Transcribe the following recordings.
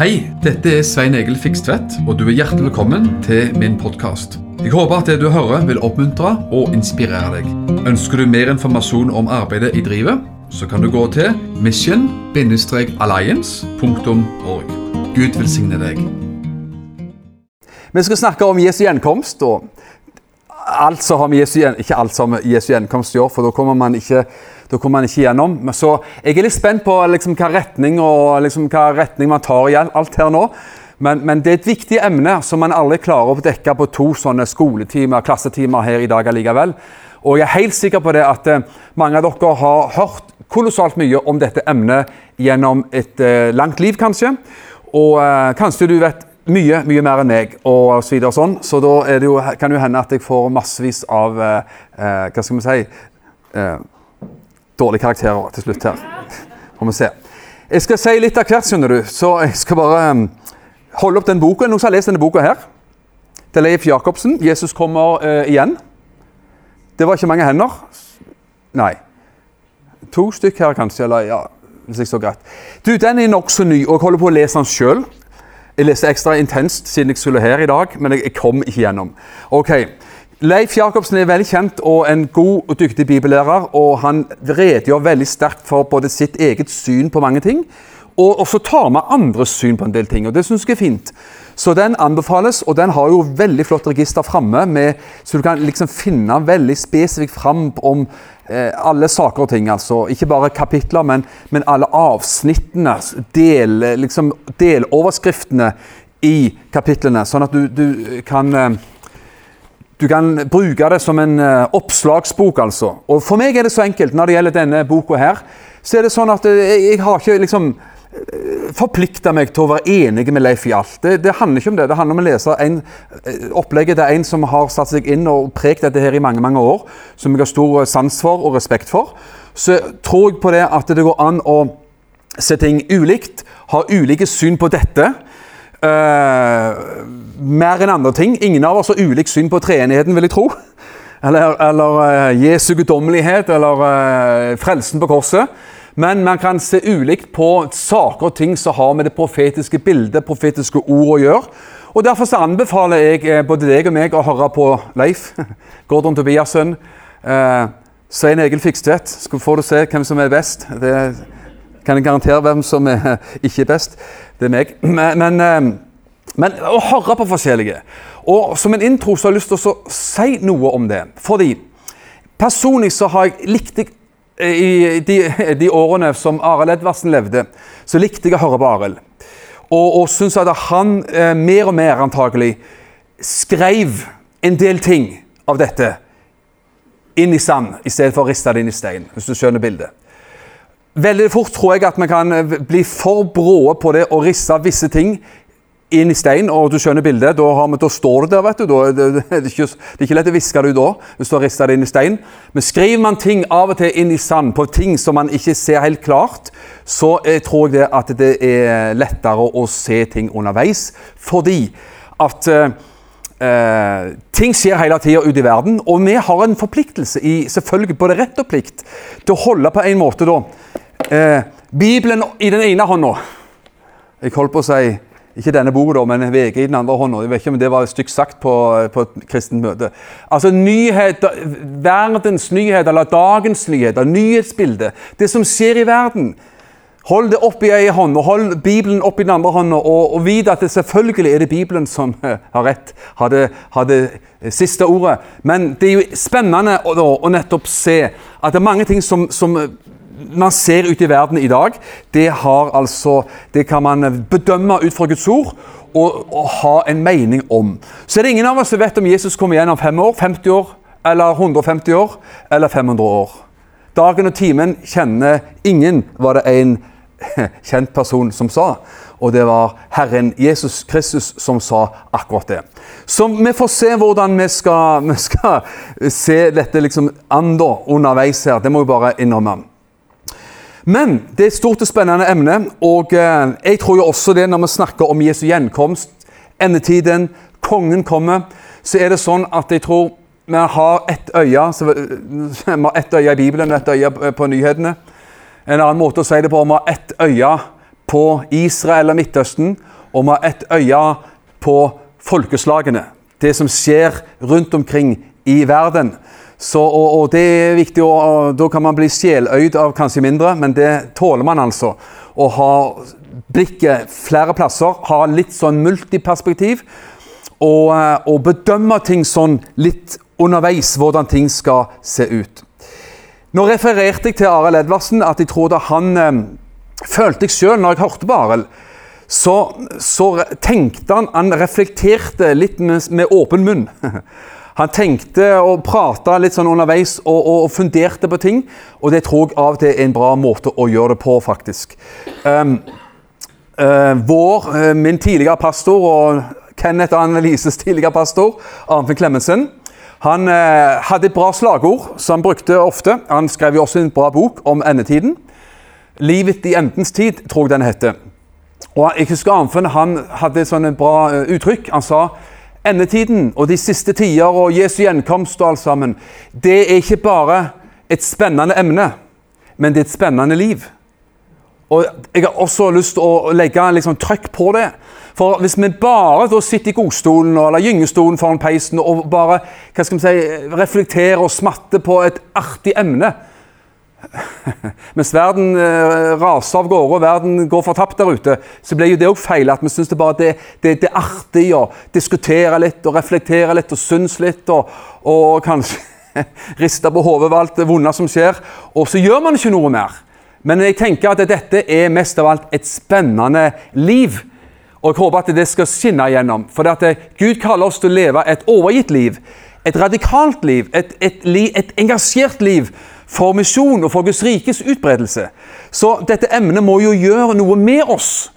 Hei, dette er Svein Egil Fikstvedt, og du er hjertelig velkommen til min podkast. Jeg håper at det du hører vil oppmuntre og inspirere deg. Ønsker du mer informasjon om arbeidet i drivet, så kan du gå til mission-alliance.org. Gud velsigne deg. Vi skal snakke om Jesu gjenkomst. og alt som har med Jesu, Ikke alt som Jesu gjenkomst å gjøre, for da kommer man ikke, da kommer man ikke gjennom. Så jeg er litt spent på liksom, hva, retning og, liksom, hva retning man tar i alt her nå. Men, men det er et viktig emne som man aldri klarer å dekke på to sånne skoletimer, klassetimer her i dag allikevel. Og jeg er helt sikker på det at eh, mange av dere har hørt kolossalt mye om dette emnet gjennom et eh, langt liv, kanskje. Og eh, kanskje du vet mye mye mer enn meg, og så videre og sånn. Så da det jo, kan det jo hende at jeg får massevis av eh, eh, Hva skal vi si eh, Dårlige karakterer til slutt her. Får vi se. Jeg skal si litt av hvert, skjønner du. Så jeg skal bare eh, holde opp den boka. Noen som har lest denne boka her? Det er Leif Jacobsen. 'Jesus kommer uh, igjen'. Det var ikke mange hender. Nei. To stykk her, kanskje. Eller ja, hvis jeg så greit. Du, Den er nokså ny, og jeg holder på å lese den sjøl. Jeg leste ekstra intenst siden jeg skulle her i dag, men jeg, jeg kom ikke gjennom. Ok, Leif Jacobsen er veldig kjent og en god og dyktig bibellærer. og Han redegjør veldig sterkt for både sitt eget syn på mange ting, og også tar med andres syn på en del ting. og Det syns jeg er fint. Så den anbefales, og den har jo veldig flott register framme, så du kan liksom finne veldig spesifikt fram om eh, alle saker og ting. altså. Ikke bare kapitler, men, men alle avsnittene, del, liksom deloverskriftene i kapitlene. Sånn at du, du kan eh, du kan bruke det som en eh, oppslagsbok, altså. Og for meg er det så enkelt når det gjelder denne boka her. Så er det sånn at eh, jeg, har ikke liksom forplikta meg til å være enig med Leif i alt. Det, det handler ikke om det. Det handler om å lese en, eh, opplegget til en som har satt seg inn og prekt dette her i mange mange år, som jeg har stor sans for og respekt for. Så tror jeg på det at det går an å se ting ulikt, ha ulike syn på dette. Eh, mer enn andre ting. Ingen av oss har ulikt syn på treenigheten, vil jeg tro. Eller, eller uh, Jesu guddommelighet, eller uh, frelsen på korset. Men man kan se ulikt på saker og ting som har med det profetiske bildet, profetiske ord å gjøre. Og Derfor så anbefaler jeg både deg og meg å høre på Leif, Gordon Tobiassen, eh, Svein Egil Fikstvedt. Så får du se hvem som er best. Det kan jeg garantere hvem som er, ikke er best. Det er meg. Men, men, eh, men å høre på forskjellige. Og som en intro så har jeg lyst til å si noe om det. Fordi personlig så har jeg likt eh, I de, de årene som Arild Edvardsen levde, så likte jeg å høre på Arild. Og, og syns at han eh, mer og mer antagelig skrev en del ting av dette inn i sand, i stedet for å riste det inn i stein. hvis du skjønner bildet. Veldig fort tror jeg at vi kan eh, bli for bråe på det å risse visse ting inn i stein, og du skjønner bildet. Da, har da står det der, vet du. Da, det, det, det, er ikke, det er ikke lett å viske det ut da, hvis du har rista det inn i stein. Men skriver man ting av og til inn i sand, på ting som man ikke ser helt klart, så eh, tror jeg at det er lettere å se ting underveis. Fordi at eh, Eh, ting skjer hele tida ute i verden, og vi har en forpliktelse i selvfølgelig både rett og plikt til å holde på en måte da eh, Bibelen i den ene hånda. Jeg holdt på å si ikke denne boka, da, men VG i den andre hånda. Jeg vet ikke om det var stygt sagt på, på et kristent møte. Altså nyheter, Verdens nyheter, eller dagens nyheter, nyhetsbildet. Det som skjer i verden. Hold det opp i ei hånd, og hold Bibelen opp i den andre hånda, og, og vit at det selvfølgelig er det Bibelen som eh, har rett, har det, har det siste ordet. Men det er jo spennende å, å nettopp se at det er mange ting som, som man ser ute i verden i dag, det, altså, det kan man bedømme ut fra Guds ord og, og ha en mening om. Så er det ingen av oss som vet om Jesus kommer igjen om fem år, 50 år, eller 150 år, eller 500 år. Dagen og timen kjenner ingen, var det en kjent person som sa. Og det var Herren Jesus Kristus som sa akkurat det. Så vi får se hvordan vi skal, vi skal se dette liksom an underveis her. Det må vi bare innrømme. Men det er et stort og spennende emne, og eh, jeg tror jo også det når vi snakker om Jesu gjenkomst, endetiden, kongen kommer, så er det sånn at jeg tror vi har ett øye så, vi har ett øye i Bibelen og ett øye på nyhetene. En annen måte å si det på vi har ett øye på Israel og Midtøsten, og vi har ett øye på folkeslagene. Det som skjer rundt omkring i verden. Så, og, og, det er viktig, og, og Da kan man bli sjeløyd av kanskje mindre, men det tåler man altså. Å ha blikket flere plasser, ha litt sånn multiperspektiv. Og, eh, og bedømme ting sånn litt underveis, hvordan ting skal se ut. Nå refererte jeg til Arild Edvardsen, at jeg tror da han eh, følte jeg sjøl når jeg hørte på Arild. Så, så, tenkte han Han reflekterte litt med, med åpen munn. Han tenkte og prata litt sånn underveis og, og, og, funderte på ting. Og det tror jeg av og til er en bra måte å gjøre det på, faktisk. Um, uh, vår, uh, min tidligere pastor og Kenneth og Annelises tidligere pastor, Arnfinn Klemetsen, han uh, hadde et bra slagord som han brukte ofte. Han skrev jo også en bra bok om endetiden. 'Livet i endens tid', tror jeg den heter. Og jeg husker Arnfinn han hadde et sånn bra uttrykk. Han sa endetiden og de siste tider og Jesu gjenkomst og alt sammen, det er ikke bare et spennende emne, men det er et spennende liv. Og Jeg har også lyst til å legge liksom, trøkk på det. For hvis vi bare da sitter i godstolen eller gyngestolen foran peisen og bare hva skal vi si, reflekterer og smatter på et artig emne, Mens verden eh, raser av gårde og verden går fortapt der ute, så blir jo det òg feil. At vi syns det bare det, det, det, er artig å diskutere litt og reflektere litt og synes litt. Og, og kanskje riste på hodet over alt det vonde som skjer. Og så gjør man ikke noe mer. Men jeg tenker at dette er mest av alt et spennende liv. Og jeg håper at det skal skinne igjennom. For at Gud kaller oss til å leve et overgitt liv. Et radikalt liv. Et, et, et engasjert liv for misjon og for Guds rikes utbredelse. Så dette emnet må jo gjøre noe med oss.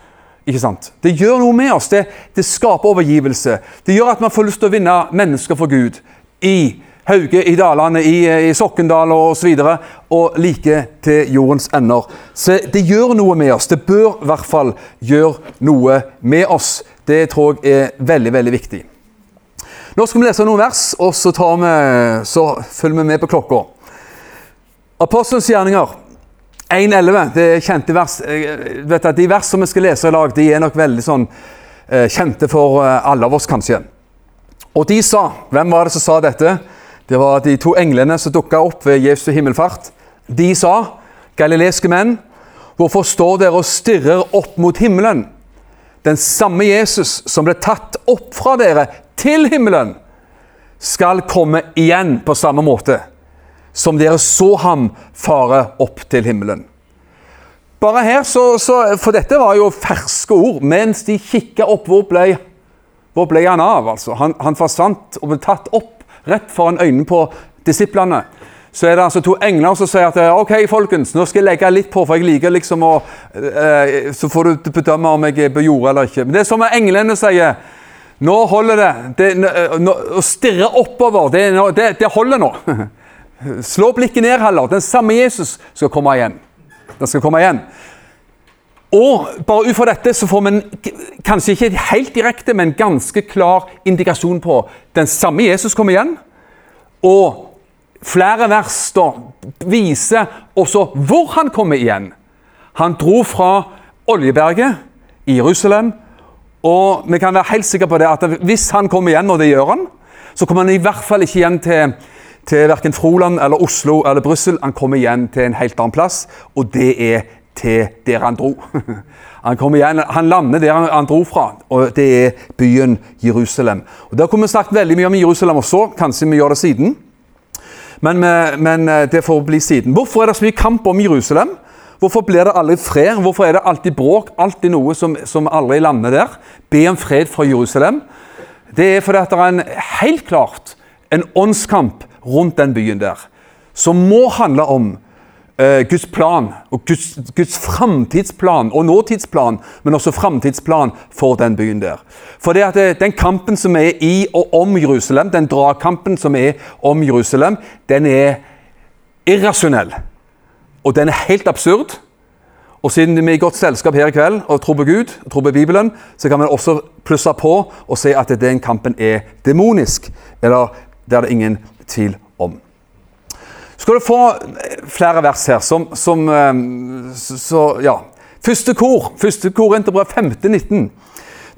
Ikke sant? Det gjør noe med oss. Det, det skaper overgivelse. Det gjør at man får lyst til å vinne mennesker for Gud. I Hauge, i Dalane, i, i Sokkendal osv. Og, og like til jordens ender. Så det gjør noe med oss. Det bør i hvert fall gjøre noe med oss. Det tror jeg er veldig, veldig viktig. Nå skal vi lese noen vers, og så, vi, så følger vi med på klokka. Apostelens gjerninger 1.11, det er kjente vers. Vet at de versene vi skal lese i dag, de er nok veldig sånn eh, kjente for eh, alle av oss, kanskje. Og de sa Hvem var det som sa dette? Det var de to englene som dukka opp ved Jesu himmelfart. De sa, galileiske menn, hvorfor står dere og stirrer opp mot himmelen? Den samme Jesus som ble tatt opp fra dere til himmelen, skal komme igjen på samme måte som dere så ham fare opp til himmelen. Bare her, så, så, For dette var jo ferske ord. Mens de kikka opp, hvor ble, hvor ble han av? altså? Han, han, forsvant og ble tatt opp rett foran øynene på disiplene. Så er det altså to engler som sier at OK, folkens, nå skal jeg legge litt på, for jeg liker liksom å eh, Så får du bedømme om jeg er på jordet eller ikke. Men det er som englene sier. Nå holder det. det nå, å stirre oppover, det, det, det holder nå. Slå blikket ned heller. Den samme Jesus skal komme igjen. Den skal komme igjen. Og bare ut fra dette så får vi kanskje ikke helt direkte, men ganske klar indikasjon på den samme Jesus kommer igjen. Og flere vers da viser også hvor han kommer igjen. Han dro fra Oljeberget i Jerusalem, og vi kan være helt sikre på det at hvis han kommer igjen, og det gjør han, så kommer han i hvert fall ikke igjen til til verken Froland eller Oslo eller Brussel. Han kommer igjen til en helt annen plass, og det er til der han dro. Han, igjen, han lander der han, dro fra, og det er byen Jerusalem. Og Der kunne vi snakket veldig mye om Jerusalem også, kanskje vi gjør det siden. Men, men, eh, det får bli siden. Hvorfor er det så mye kamp om Jerusalem? Hvorfor blir det aldri fred? Hvorfor er det alltid bråk? Alltid noe som, som aldri lander der? Be om fred fra Jerusalem. Det er fordi at det er en, helt klart en åndskamp rundt den byen der, som må handle om eh, Guds plan, og Guds, Guds framtidsplan og nåtidsplan, men også framtidsplan for den byen der. For det at det, den kampen som er i og om Jerusalem, den dragkampen som er om Jerusalem, den er irrasjonell. Og den er helt absurd. Og siden vi er i godt selskap her i kveld og tror på Gud, og tror på Bibelen, så kan vi også plusse på og si at den kampen er demonisk. Eller det er ingen tvil om. Skal du få flere vers her som, som eh, så, ja, Første kor, første kor Interbrev 19.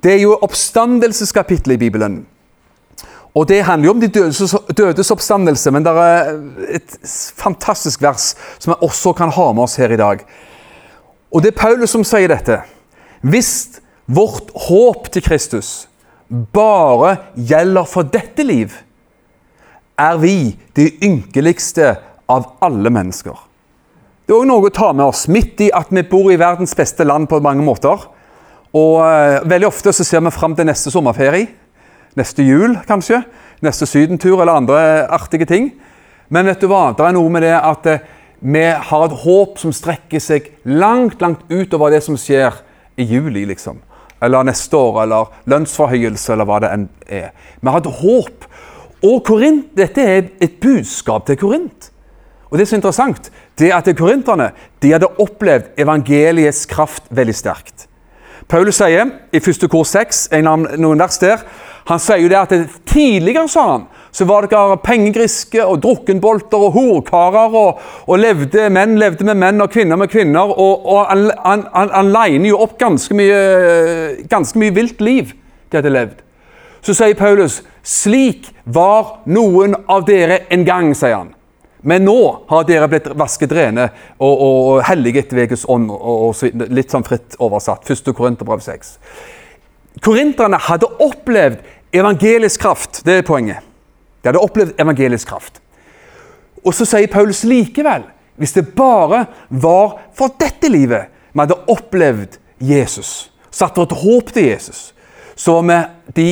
Det er jo oppstandelseskapittelet i Bibelen. Og Det handler jo om de dødes, dødes oppstandelse, men det er et fantastisk vers som vi også kan ha med oss her i dag. Og Det er Paulus som sier dette. Hvis vårt håp til Kristus bare gjelder for dette liv, er vi de ynkeligste av alle mennesker. Det er òg noe å ta med oss, midt i at vi bor i verdens beste land på mange måter. Og uh, Veldig ofte så ser vi fram til neste sommerferie. Neste jul, kanskje. Neste sydentur eller andre artige ting. Men vet du hva? det er noe med det at uh, vi har et håp som strekker seg langt, langt utover det som skjer i juli, liksom. Eller neste år, eller lønnsforhøyelse, eller hva det enn er. Vi har et håp. Og Korint, dette er et budskap til Korint. Og det som er interessant, det er at korinterne de hadde opplevd evangeliets kraft veldig sterkt. Paulus sier i første kor 6, noen vers der, han sier jo det at tidligere sa han, så var det pengegriske og drukkenbolter og horkarer. Og, og levde, menn levde med menn og kvinner med kvinner. Og, og han, han, han, han liner jo opp ganske mye, ganske mye vilt liv de hadde levd. Så sier Paulus slik var noen av dere en gang, sier han. Men nå har dere blitt vasket rene og, og, og hellige etter Veges ånd. Og, og, litt sånn fritt oversatt. 1. Korinterbrev 6. Korinterne hadde opplevd evangelisk kraft. Det er poenget. De hadde opplevd evangelisk kraft. Og så sier Paulus likevel, hvis det bare var for dette livet vi hadde opplevd Jesus, satt vårt håp til Jesus, så var vi de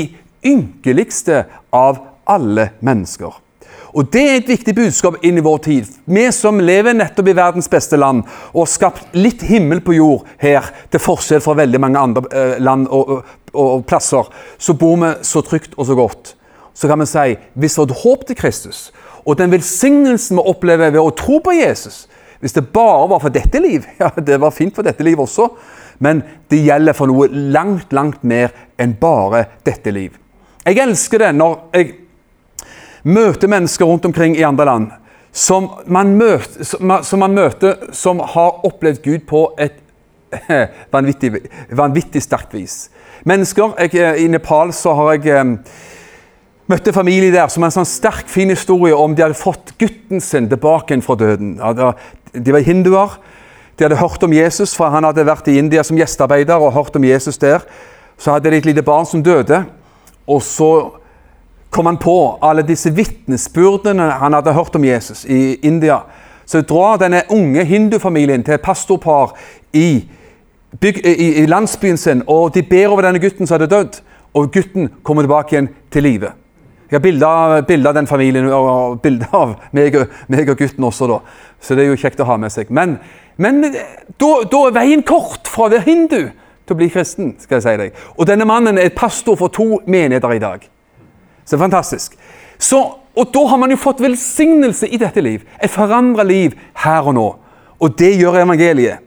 ynkeligste av alle mennesker. Og Det er et viktig budskap inn i vår tid. Vi som lever nettopp i verdens beste land og har skapt litt himmel på jord her, til forskjell fra veldig mange andre eh, land og, og, og, plasser, så bor vi så trygt og så godt. Så kan vi si hvis vi har håp til Kristus, og den velsignelsen vi opplever ved å tro på Jesus Hvis det bare var for dette liv, ja, det var fint for dette liv også, men det gjelder for noe langt, langt mer enn bare dette liv. Jeg elsker det når jeg møter mennesker rundt omkring i andre land som man møter som, man møter, som har opplevd Gud på et vanvittig, vanvittig sterkt vis. Mennesker jeg, eh, I Nepal så har jeg møtte møtt en familie der som har en sånn sterk, fin historie om de hadde fått gutten sin tilbake fra døden. De var hinduer. De hadde hørt om Jesus, for han hadde vært i India som gjestearbeider og hørt om Jesus der. Så hadde de et lite barn som døde. Og så kom han på alle disse vitnesbyrdene han hadde hørt om Jesus i India. Så drar denne unge hindufamilien til et pastorpar i, byg, i, i, landsbyen sin, og de ber over denne gutten som hadde dødd. Og gutten kommer tilbake igjen til live. Jeg har bilder av den familien og bilde av meg, meg, og gutten også, da. Så det er jo kjekt å ha med seg. Men, men da, da er veien kort fra å være hindu til å bli kristen. skal jeg si deg. Og denne mannen er pastor for to menigheter i dag. Så det er fantastisk. Så, og da har man jo fått velsignelse i dette liv. Et forandra liv her og nå. Og det gjør evangeliet.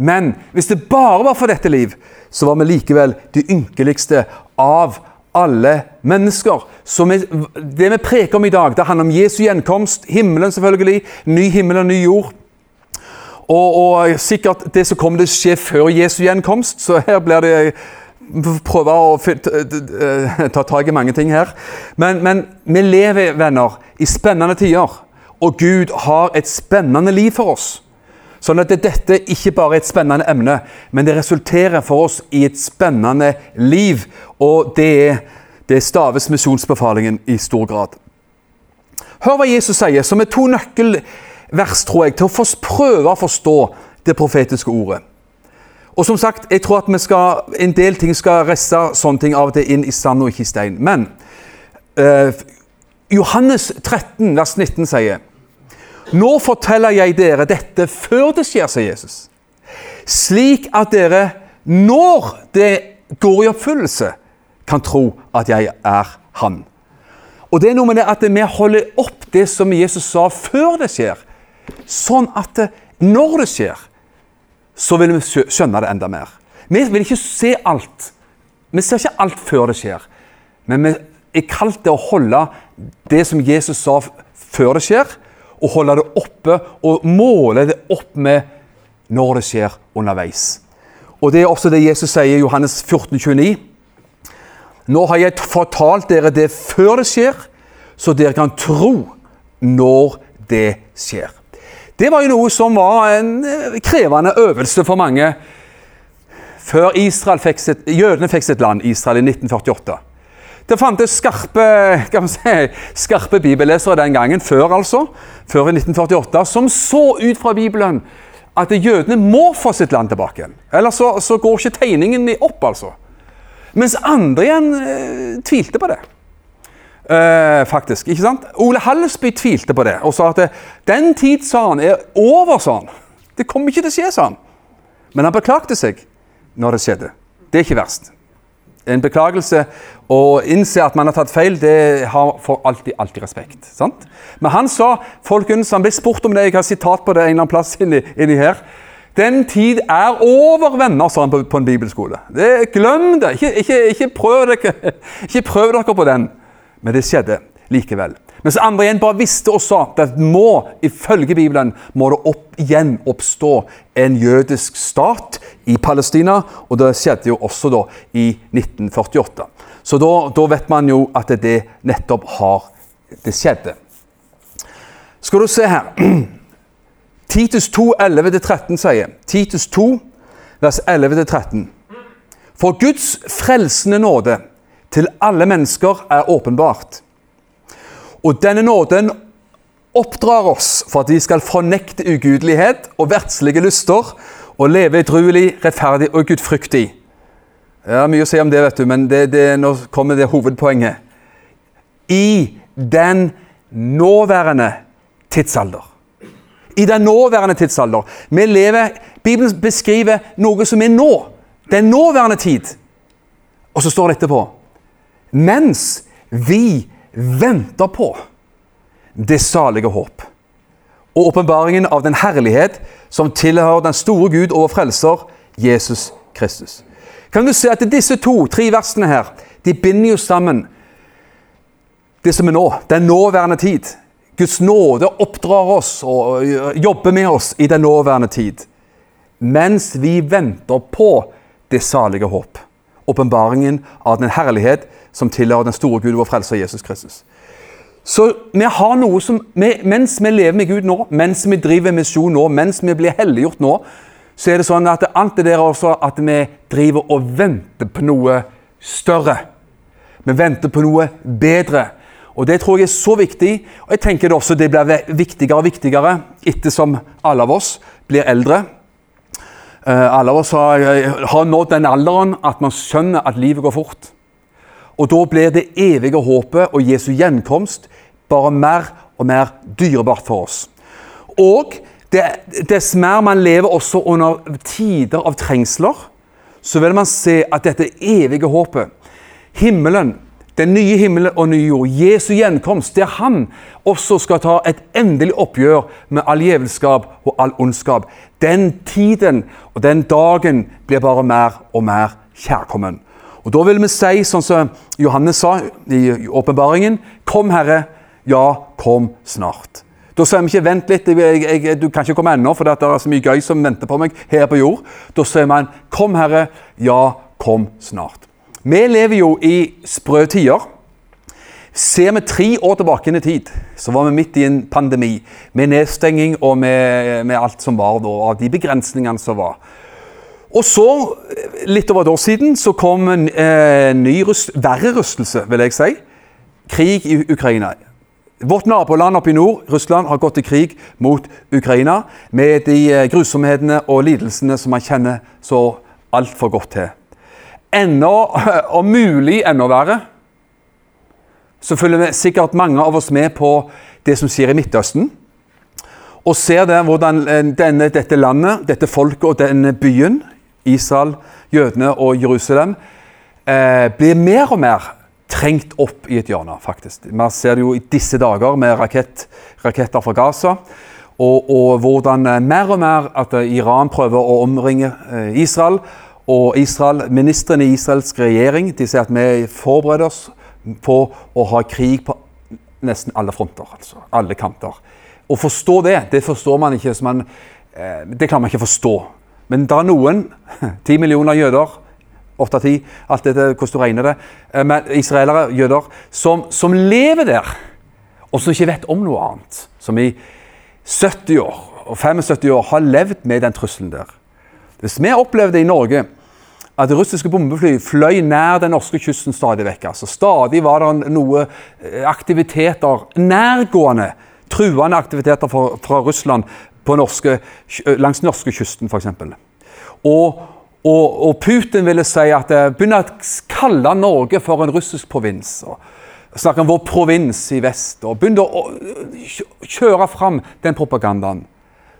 Men hvis det bare var for dette liv, så var vi likevel de ynkeligste av alle mennesker. Så vi, det vi preker om i dag, det handler om Jesu gjenkomst, himmelen selvfølgelig, ny himmel og ny jord. Og, og sikkert det som kommer til å skje før Jesu gjenkomst. Så her blir det prøve å ta tak i mange ting her. Men, men, vi lever, venner, i spennende tider. Og Gud har et spennende liv for oss. Sånn at dette ikke bare er et spennende emne, men det resulterer for oss i et spennende liv. Og det det staves misjonsbefalingen i stor grad. Hør hva Jesus sier, som er to nøkkelvers, tror jeg, til å prøve å forstå det profetiske ordet. Og som sagt, jeg tror at skal, en del ting skal resse sånne ting av og til inn i sand og ikke i stein. Men eh, Johannes 13, vers 19 sier Nå forteller jeg dere dette før det skjer, sier Jesus. Slik at dere, når det går i oppfyllelse, kan tro at jeg er Han. Og det er noe med det at vi holder opp det som Jesus sa før det skjer, sånn at når det skjer, så vil vi skjønne det enda mer. Vi vil ikke se alt. Vi ser ikke alt før det skjer. Men vi er kalt til å holde det som Jesus sa før det skjer, og holde det oppe og måle det opp med når det skjer underveis. Og det er også det Jesus sier i Johannes 14, 29. Nå har jeg fortalt dere det før det skjer, så dere kan tro når det skjer. Det var jo noe som var en eh, krevende øvelse for mange før fikk sitt, jødene fikk sitt land, Israel, i 1948. Det fantes skarpe, si, skarpe bibellesere den gangen, før altså, før i 1948, som så ut fra Bibelen at jødene må få sitt land tilbake igjen. Ellers så, så går ikke tegningen opp, altså. Mens andre igjen eh, tvilte på det. Eh, faktisk, ikke sant? Ole Hallesby tvilte på det og sa at det, den tid sa han, er over. sa han. Det kommer ikke til å skje, sa han. Men han beklagte seg når det skjedde. Det er ikke verst. En beklagelse og innse at man har tatt feil, det har for alltid, alltid respekt. sant? Men han sa, folkens, han ble spurt om det, jeg har sitat på det en eller annen plass inni, inni her. Den tid er over, venner, sa han på, på en bibelskole. Det, glem det! Ikke, ikke, ikke, prøv dere, ikke prøv dere på den. Men det skjedde likevel. Mens andre igjen bare visste og sa at må, ifølge Bibelen må det opp, igjen oppstå en jødisk stat i Palestina. Og det skjedde jo også da i 1948. Så da, da vet man jo at det nettopp har Det skjedde. Skal du se her Titus 2, 11-13 sier Titus 2, vers 11-13. For Guds frelsende nåde til alle mennesker er åpenbart og denne nåden oppdrar oss for at vi skal fornekte ugudelighet og verdslige lyster og leve edruelig, rettferdig og gudfryktig. Det er mye å si om det, vet du, men det, det, nå kommer det hovedpoenget. I den nåværende tidsalder. I den nåværende tidsalder. Vi lever, Bibelen beskriver noe som er nå. Den nåværende tid. Og så står det etterpå Mens vi venter på det salige håp og åpenbaringen av den herlighet som tilhører den store Gud og frelser, Jesus Kristus. Kan du se at disse to, tre versene her, de binder jo sammen det som er nå, den nåværende tid. Guds nåde oppdrar oss og jobber med oss i den nåværende tid. Mens vi venter på det salige håp. Åpenbaringen av den herlighet som tilhører den store Gud, vår frelser Jesus Kristus. Så vi har noe som, Mens vi lever med Gud nå, mens vi driver misjon nå, mens vi blir helliggjort nå, så er det sånn at alt det der også at vi driver og venter på noe større. Vi venter på noe bedre. Og Det tror jeg er så viktig. og jeg tenker det også det blir viktigere og viktigere ettersom alle av oss blir eldre. Uh, alle av oss har, har nådd den alderen at man skjønner at livet går fort. Og da blir det evige håpet og Jesu gjenkomst bare mer og mer dyrebart for oss. Og dess mer man lever også under tider av trengsler, så vil man se at dette evige håpet, himmelen, den nye himmelen og nye jord, Jesu gjenkomst, der han også skal ta et endelig oppgjør med all djevelskap og all ondskap. Den tiden og den dagen blir bare mer og mer kjærkommen. Og Da vil vi si, sånn som Johannes sa i åpenbaringen, Kom, Herre, ja, kom snart. Da sier vi ikke 'vent litt, jeg, jeg, du kan ikke komme ennå, for det er så mye gøy som venter på meg her på jord'. Da sier man 'Kom, Herre, ja, kom snart'. Vi lever jo i sprø tider. Ser vi tre år tilbake i tid, så var vi midt i en pandemi med nedstenging og med, med alt som var da, av de begrensningene som var. Og så, litt over et år siden, så kom en eh, ny rust, verre rystelse, vil jeg si. Krig i Ukraina. Vårt naboland oppe i nord, Russland, har gått til krig mot Ukraina med de eh, grusomhetene og lidelsene som man kjenner så altfor godt til. Enda, om mulig enda verre, så følger vi sikkert mange av oss med på det som skjer i Midtøsten. Og ser der hvordan eh, denne, dette landet, dette folket og denne byen Israel, jødene og Jerusalem, eh, blir mer og mer trengt opp i et hjørne, faktisk. Man ser det jo i disse dager med rakett, raketter fra Gaza. Og, og, hvordan eh, mer og mer at eh, Iran prøver å omringe eh, Israel. Og Israel, ministrene i Israels regjering de sier at vi forbereder oss på å ha krig på nesten alle fronter. altså Alle kanter. Å forstå det, det forstår man ikke. Man, det klarer man ikke å forstå Men det er noen, ti millioner jøder, åtte av ti, alt dette hvordan du regner det, eh, men israelere, jøder, som, som lever der, og som ikke vet om noe annet. Som i 70 år og 75 år har levd med den trusselen der. Hvis vi opplevde i Norge at russiske bombefly fløy nær den norske kysten stadig vekk. Altså, stadig var det noe eh, aktiviteter, nærgående, truende aktiviteter fra, fra Russland norske, eh, langs norskekysten f.eks. Og, og, og Putin ville si at eh, begynne å kalle Norge for en russisk provins. og Snakke om vår provins i vest. og Begynne å kjøre fram den propagandaen.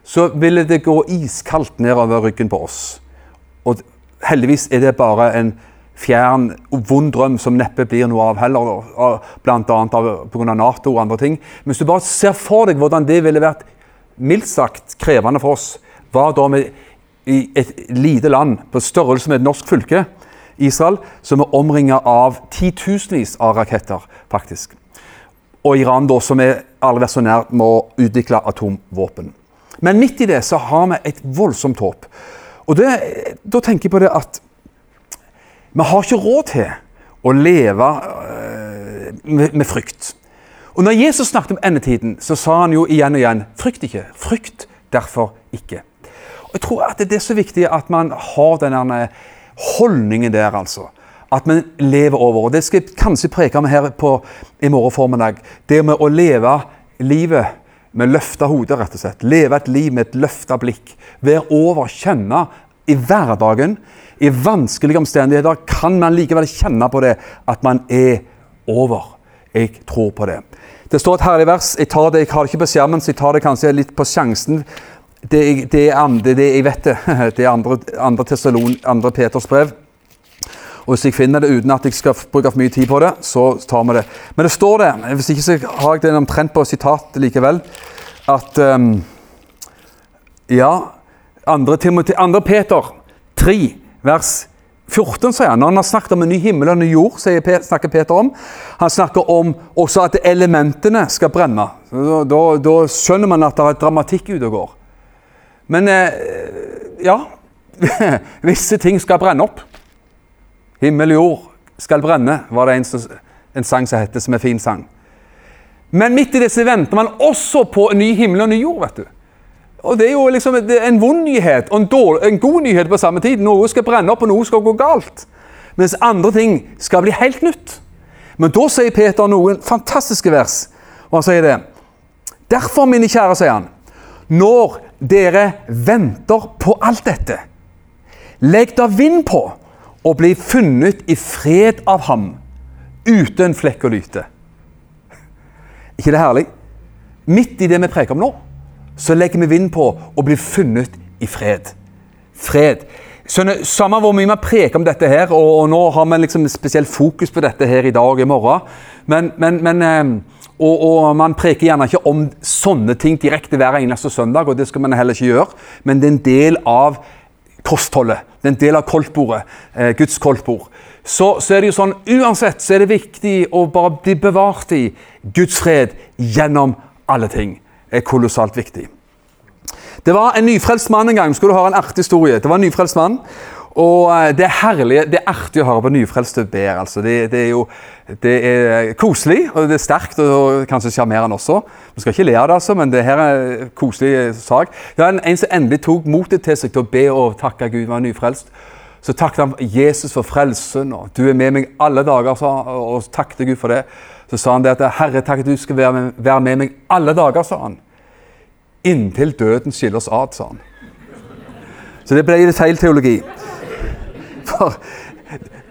Så ville det gå iskaldt nedover ryggen på oss. Og heldigvis er det bare en fjern, vond drøm som neppe blir noe av heller, bl.a. pga. Nato og andre ting. Men hvis du bare ser for deg hvordan det ville vært mildt sagt krevende for oss, var da vi i et lite land på størrelse med et norsk fylke, Israel, som er omringa av titusenvis av raketter, faktisk. Og Iran, da, som er aldri vært så nær med å utvikle atomvåpen. Men midt i det så har vi et voldsomt håp. Og det, da tenker jeg på det at vi har ikke råd til å leve øh, med, med, frykt. Og når Jesus snakket om endetiden, så sa han jo igjen og igjen frykt ikke. Frykt derfor ikke. Og Jeg tror at det er så viktig at man har denne holdningen der, altså. At man lever over. Og Det skal jeg kanskje preke om her på, i morgen formiddag. Det med å leve livet med løfta hode, rett og slett. Leve et liv med et løfta blikk. Være over, kjenne i hverdagen. I vanskelige omstendigheter kan man likevel kjenne på det at man er over. Jeg tror på det. Det står et herlig vers. Jeg, tar det, jeg har det ikke på skjermen, så jeg tar det kanskje litt på sjansen. Det, det er andre, det jeg vet det. Det er andre, andre, Tessalon, andre Peters brev. Og Hvis jeg finner det uten at jeg skal bruke for mye tid på det, så tar vi det. Men det står det, hvis ikke så har jeg det omtrent på sitat likevel, at um, Ja, andre, Timothy, andre Peter 3, vers 14, sier han. Når han har snakket om en ny himmel og en ny jord, snakker Peter om. Han snakker om også at elementene skal brenne. Da, da, da skjønner man at det er dramatikk ute og går. Men eh, ja Visse ting skal brenne opp. Himmel og jord skal brenne, var det en, en sang som heter, som er fin sang. Men midt i disse venter man også på en ny himmel og en ny jord. vet du. Og Det er jo liksom en vond nyhet og en, dårlig, en, god nyhet på samme tid. Noe skal brenne opp, og noe skal gå galt. Mens andre ting skal bli helt nytt. Men da sier Peter noen fantastiske vers. Og han sier det. Derfor, mine kjære, sier han, når dere venter på alt dette, legg da vind på og bli funnet i fred av ham, uten flekk og lyte. ikke det herlig? Midt i det vi preker om nå, så legger vi vind på å bli funnet i fred. Fred. Skjønner, samme hvor mye vi preker om dette her, og, og nå har vi liksom spesielt fokus på dette her i dag og i morgen, men, men, men eh, og, og, man preker gjerne ikke om sånne ting direkte hver eneste søndag, og det skal man heller ikke gjøre, men det er en del av kostholdet. Det er en del av koldtbordet, eh, Guds koldtbord. Så, så, er det jo sånn, uansett så er det viktig å bare bli bevart i Guds fred gjennom alle ting. Er kolossalt viktig. Det var en nyfrelst mann en gang. Skulle du høre en artig historie? Det var en nyfrelst mann. Og eh, det er herlig, det er artig å høre på nyfrelste ber. altså. Det, det, er jo det er koselig, og det er sterkt og kanskje sjarmerende også. Vi skal ikke le av det, altså, men det her er en koselig sak. Det var en, en som endelig tok motet til seg til å be og takke Gud, var nyfrelst. Så takket han Jesus for frelsen, og 'du er med meg alle dager', og takket Gud for det. Så sa han det at 'Herre, takk at du skal være med, være med meg alle dager', sa han. 'Inntil døden skiller oss ad', sa han. Så det ble litt feil teologi. For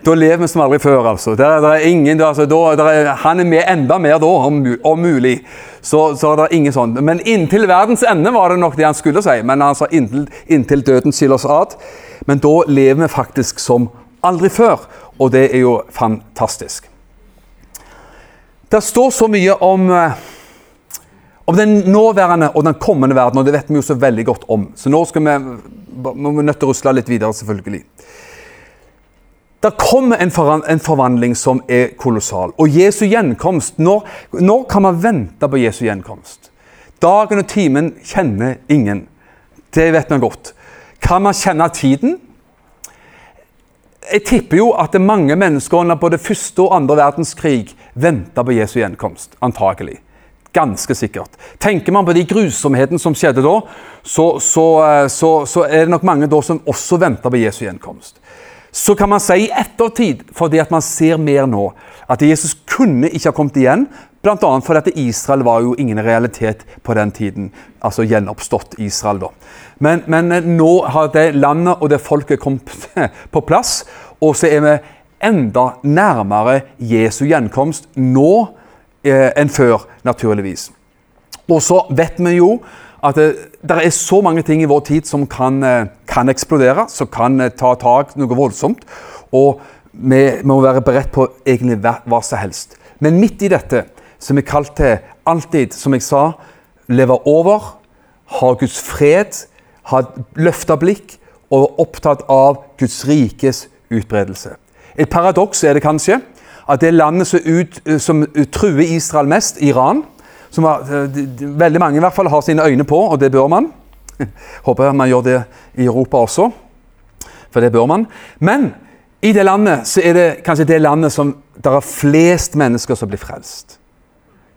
da lever vi som aldri før, altså. Der, der er ingen, altså da, er, han er med enda mer da, om, om mulig. Så, så det er ingen sånn. Men inntil verdens ende var det nok det han skulle si. Men han sa inntil, inntil døden skiller oss ad. Men da lever vi faktisk som aldri før, og det er jo fantastisk. Det står så mye om, eh, om den nåværende og den kommende verden, og det vet vi jo så veldig godt om. Så nå skal vi, må vi nødt til å rusle litt videre, selvfølgelig. Det kommer en, forvandling som er kolossal. Og Jesu gjenkomst når, når, kan man vente på Jesu gjenkomst? Dagen og timen kjenner ingen. Det vet man godt. Kan man kjenne tiden? Jeg tipper jo at mange mennesker under både første og andre verdenskrig venta på Jesu gjenkomst. Antagelig. Ganske sikkert. Tenker man på de grusomhetene som skjedde da, så, så, eh, så, så er det nok mange da som også venter på Jesu gjenkomst. Så kan man si i ettertid, fordi at man ser mer nå, at Jesus kunne ikke ha kommet igjen. Bl.a. fordi Israel var jo ingen realitet på den tiden. Altså gjenoppstått Israel, da. Men, men eh, nå har det landet og det folket kommet på plass, og så er vi enda nærmere Jesu gjenkomst nå eh, enn før, naturligvis. Og så vet vi jo at det, det, er så mange ting i vår tid som kan, eh, kan eksplodere, som kan eh, ta tak noe voldsomt. Og vi må være beredt på egentlig hva, hva som helst. Men midt i dette, som er kalt til alltid, som jeg sa, leve over, ha Guds fred, ha løfta blikk og være opptatt av Guds rikes utbredelse. Et paradoks er det kanskje at det landet som, ut, som truer Israel mest, Iran som har, veldig mange i hvert fall har sine øyne på, og det bør man. Håper man gjør det i Europa også, for det bør man. Men i det landet så er det kanskje det landet som der er flest mennesker som blir frelst.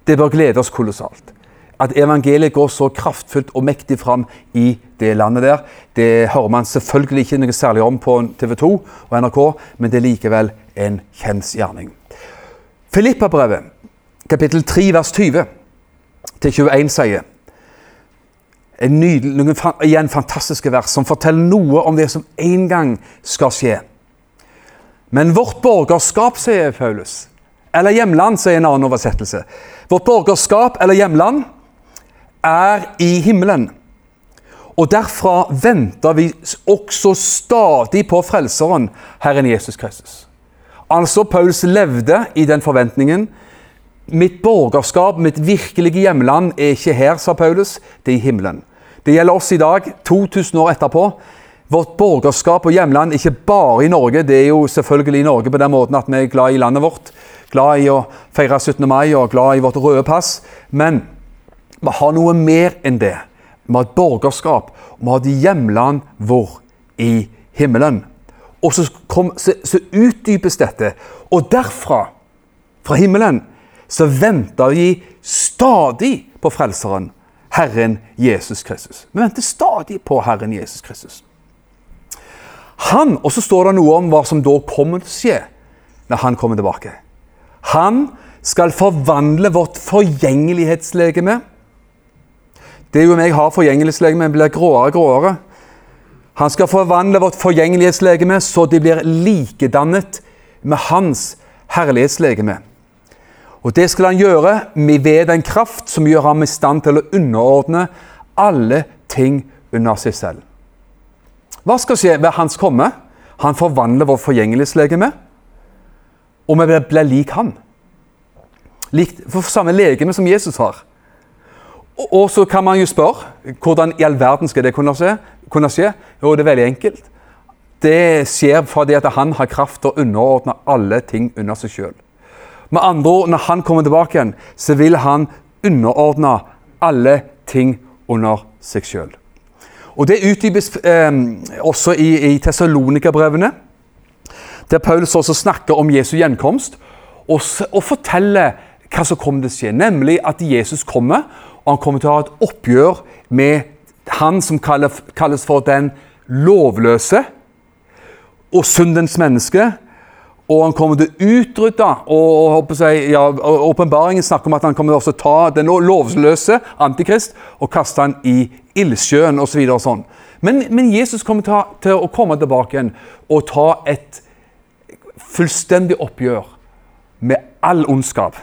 Det bør glede oss kolossalt. At evangeliet går så kraftfullt og mektig fram i det landet der. Det hører man selvfølgelig ikke noe særlig om på TV 2 og NRK, men det er likevel en kjensgjerning. Filippa-brevet, kapittel 3, vers 20 til 21 sier en nydelig, noen igjen fantastiske vers som forteller noe om det som en gang skal skje. Men vårt borgerskap, sier Paulus, eller hjemland, sier en annen oversettelse. Vårt borgerskap eller hjemland er i himmelen. Og derfra venter vi også stadig på Frelseren, Herren Jesus Kristus. Altså, Paulus levde i den forventningen Mitt borgerskap, mitt virkelige hjemland, er ikke her, sa Paulus. Det er i himmelen. Det gjelder oss i dag, 2000 år etterpå. Vårt borgerskap og hjemland ikke bare i Norge. Det er jo selvfølgelig i Norge på den måten at vi er glad i landet vårt. Glad i å feire 17. mai og glad i vårt røde pass. Men vi har noe mer enn det. Vi har et borgerskap. Vi har et hjemland vår I himmelen. Og så, kom, så, så utdypes dette. Og derfra, fra himmelen, så venter vi stadig på Frelseren, Herren Jesus Kristus. Vi venter stadig på Herren Jesus Kristus. Han, Og så står det noe om hva som da kommer til å skje når han kommer tilbake. Han skal forvandle vårt forgjengelighetslegeme. Det er jo om jeg har forgjengelighetslegeme, blir gråere og gråere. Han skal forvandle vårt forgjengelighetslegeme så det blir likedannet med hans herlighetslegeme. Og det skal han gjøre ved den kraft som gjør ham i stand til å underordne alle ting under seg selv. Hva skal skje ved hans komme? Han forvandler vårt forgjengelighetslegeme, og vi blir lik han. Likt, for samme legeme som Jesus har. Og, og, så kan man jo spørre hvordan i all verden skal det kunne skje? Kunne skje? Jo, det er veldig enkelt. Det skjer fordi at han har kraft til å underordne alle ting under seg sjøl. Med andre ord, når han kommer tilbake igjen, så vil han underordne alle ting under seg sjøl. Og Det utdypes eh, også i, i Tessalonika-brevene, der Paulus også snakker om Jesu gjenkomst og, og forteller hva som kommer til å skje. Nemlig at Jesus kommer, og han kommer til å ha et oppgjør med han som kalles for den lovløse og syndens menneske, og han kommer til å utrydde og ja, Åpenbaringen snakker om at han kommer til å ta den lovløse antikrist og kaste han i ildsjøen osv. Så sånn. Men, men, Jesus kommer til, å komme tilbake igjen og ta et fullstendig oppgjør med all ondskap.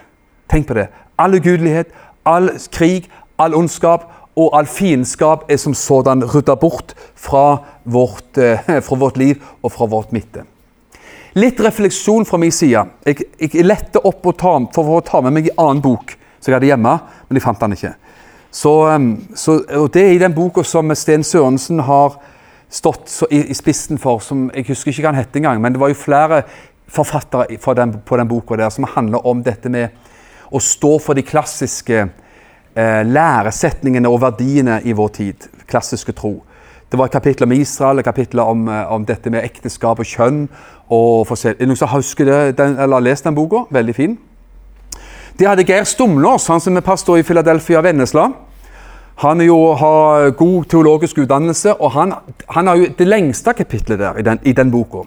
Tenk på det. All ugudelighet, all krig, all ondskap og all fiendskap er som sådan rydda bort fra vårt, eh, fra vårt liv og fra vårt midte. Litt refleksjon fra min side. Jeg, jeg lette opp ta, for å ta med meg en annen bok som jeg hadde hjemme, men jeg fant den ikke. Så, um, så, og Det er i den boka som Sten Sørensen har stått i, i, spissen for, som jeg husker ikke hva han het engang, men det var jo flere forfattere den, på den boka der som handler om dette med å stå for de klassiske eh, læresetningene og verdiene i vår tid. Klassiske tro. Det var et kapittel om Israel, et kapittel om, eh, om dette med ekteskap og kjønn. og forskjell- Er Noen som husker det, den, eller har lest den boka? Veldig fin. Det hadde Geir Stumlås, han som er pastor i Philadelphia Vennesla. Han jo, har god teologisk utdannelse, og han, han har jo det lengste kapittelet der i den, i den boka.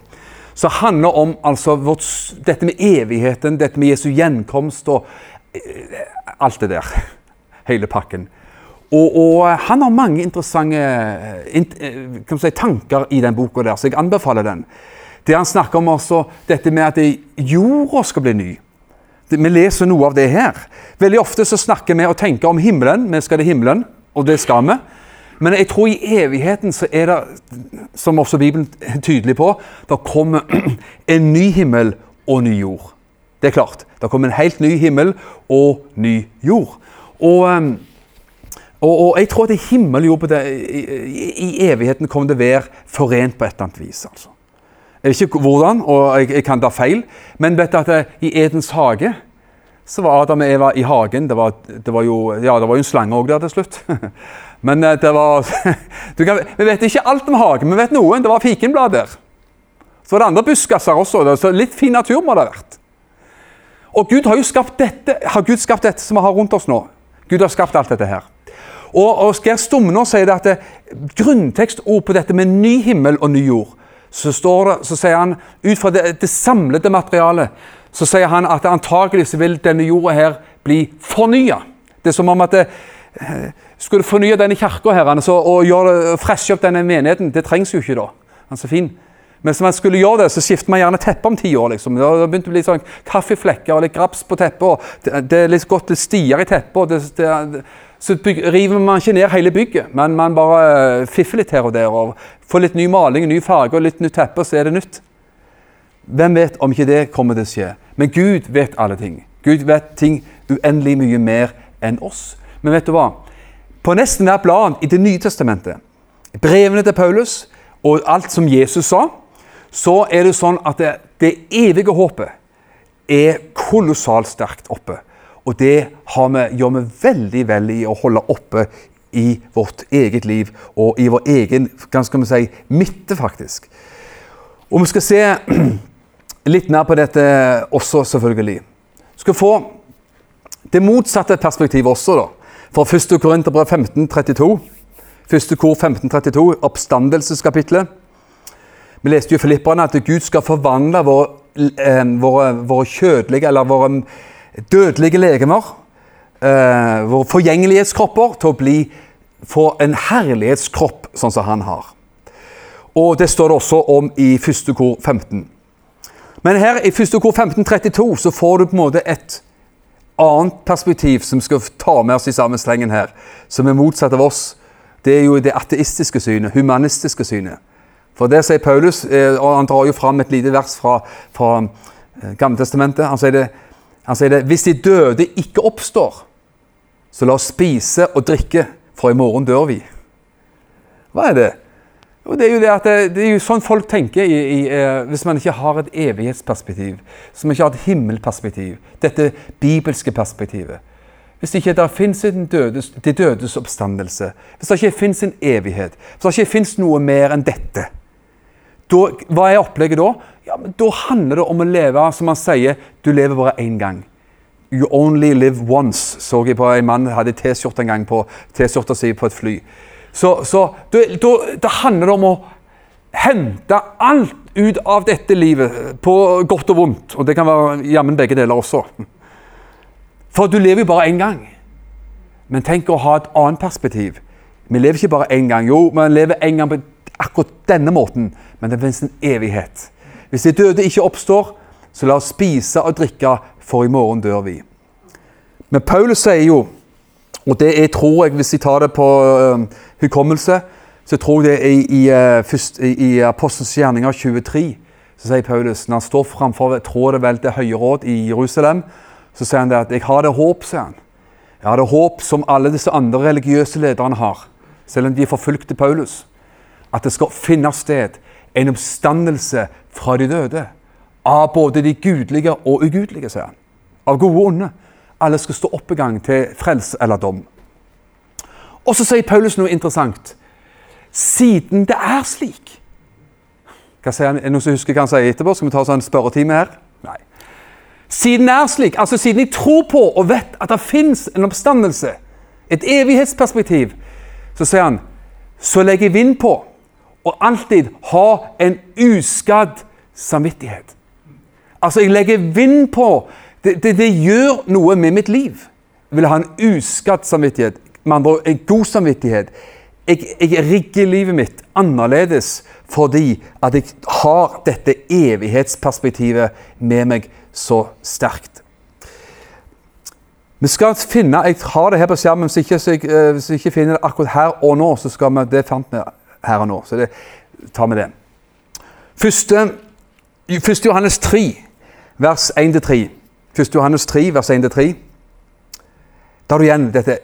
Som handler om altså, vårt, dette med evigheten, dette med Jesu gjenkomst og eh, alt det der. Hele pakken. Og, og han har mange interessante eh, eh, si, tanker i den boka, der, så jeg anbefaler den. Der han snakker om også dette med at jorda skal bli ny. Vi leser noe av det her. Veldig ofte så snakker vi og tenker om himmelen. Vi skal til himmelen, og det skal vi. Men jeg tror i evigheten så er det, som også Bibelen er tydelig på, det kommer en ny himmel og ny jord. Det er klart. Det kommer en helt ny himmel og ny jord. Og, ehm, og, og jeg tror at himmel og jord i, i, evigheten kommer til å være forent på et eller annet vis. altså. Jeg vet ikke hvordan, og jeg, jeg kan ta feil, men vet du at i Edens hage så var Adam og Eva i hagen. Det var, det var jo ja, det var jo en slange òg der til slutt. Men eh, det var kan, Vi vet ikke alt om hagen, vi vet noen. Det var fikenblad der. Så var det andre buskaser også. Så litt fin natur må det ha vært. Og Gud har jo skapt dette, har Gud skapt dette som vi har rundt oss nå. Gud har skapt alt dette her. Og, og Geir Stumner sier det at det, grunntekstord på dette med ny himmel og ny jord, så, står det, så sier han ut fra det, det samlede materialet, så sier han at antagelig så vil denne jorda her bli fornya. Det er som om at det, eh, skulle fornye denne kirka her, altså, og gjøre, freshe opp denne menigheten. Det trengs jo ikke da. Han er så fin. Men hvis man skulle gjøre det, så skifter man gjerne teppe om ti år. liksom. Det begynte begynt å bli sånn kaffeflekker og litt graps på teppet. Det, det er litt godt litt stier i teppet. så byg, river man ikke ned hele bygget, men man bare eh, fiffer litt her og der. og Får litt ny maling, ny farge og litt nytt teppe, så er det nytt. Hvem vet om ikke det kommer til å skje? Men Gud vet alle ting. Gud vet ting uendelig mye mer enn oss. Men vet du hva? På nesten hver plan i Det nye testamentet, brevene til Paulus og alt som Jesus sa, så er det sånn at det, det evige håpet er kolossalt sterkt oppe. Og det vi, gjør vi veldig vel i å holde oppe i vårt eget liv og i vår egen hva skal vi si, midte, faktisk. Og vi skal se litt mer på dette også, selvfølgelig. Skal få det motsatte perspektivet også, da. Fra 1. Korinterbrev 1532. 1. kor 1532, oppstandelseskapitlet. Vi leste jo Filipperne at Gud skal forvandle våre, eh, våre, våre kjødelige, eller våre dødelige legemer, eh, våre forgjengelighetskropper, til å bli få en herlighetskropp, sånn som han har. Og det står det også om i 1. kor 15. Men her i 1. kor 1532 så får du på en måte et annet perspektiv som skal ta med oss i samme slengen her, som er motsatt av oss. Det er jo det ateistiske synet, humanistiske synet. For det sier Paulus, eh, og han drar jo fram et lite vers fra, fra eh, Gammeltestamentet. Han sier, det, han sier det Hvis de døde ikke oppstår, så la oss spise og drikke, for i morgen dør vi. Hva er det? Jo, det er jo det at det, det er jo sånn folk tenker i, i, eh, hvis man ikke har et evighetsperspektiv. Hvis man ikke har et himmelperspektiv. Dette bibelske perspektivet. Hvis det ikke der finnes en dødes, de dødes oppstandelse, hvis det ikke finnes en evighet, hvis det ikke finnes noe mer enn dette, da, hva er opplegget da? Ja, men Da handler det om å leve som man sier, du lever bare én gang. You only live once, så jeg på en mann hadde T-skjorte en gang på på et fly. Så, så da, handler det om å hente alt ut av dette livet, på godt og vondt. Og det kan være jammen begge deler også. For du lever jo bare én gang. Men tenk å ha et annet perspektiv. Vi lever ikke bare én gang. Jo, vi lever én gang på akkurat denne måten, men det finnes en evighet. Hvis de døde ikke oppstår, så la oss spise og drikke, for i morgen dør vi. Men Paulus sier jo, og det er, tror jeg, hvis jeg tar det på uh, hukommelse, så tror jeg det er i, i, uh, først, i, i Apostelens gjerninger 23. Så sier Paulus, når han står framfor tror det vel til høye råd i Jerusalem, så sier han det at 'jeg har det håp', sier han. Jeg har det håp som alle disse andre religiøse lederne har, selv om de forfulgte Paulus. At det skal finne sted en oppstandelse fra de døde. Av både de gudelige og ugudelige, sier han. Av gode og onde. Alle skal stå opp i gang til frelse eller dom. Og så sier Paulus noe interessant. Siden det er slik. Hva sier han? Er det noen som husker hva han sier etterpå? Skal vi ta sånn spørretime her? Nei. Siden det er slik, altså siden jeg tror på og vet at det fins en oppstandelse, et evighetsperspektiv, så sier han så legger jeg vind på å alltid ha en uskadd samvittighet. Altså, jeg legger vind på det, det, det, gjør noe med mitt liv. Jeg vil ha en uskadd samvittighet. Med andre ord en god samvittighet. Jeg, jeg, rigger livet mitt annerledes fordi at jeg har dette evighetsperspektivet med meg så sterkt. Vi skal finne, Jeg har det her på skjermen, hvis ikke, jeg, eh, hvis jeg ikke finner det akkurat her og nå, så skal vi, det fant vi her og nå. Så det, tar vi det. Første, første Johannes 3, vers 1-3. 1. Johannes 3, vers 1-3. Da har du igjen dette,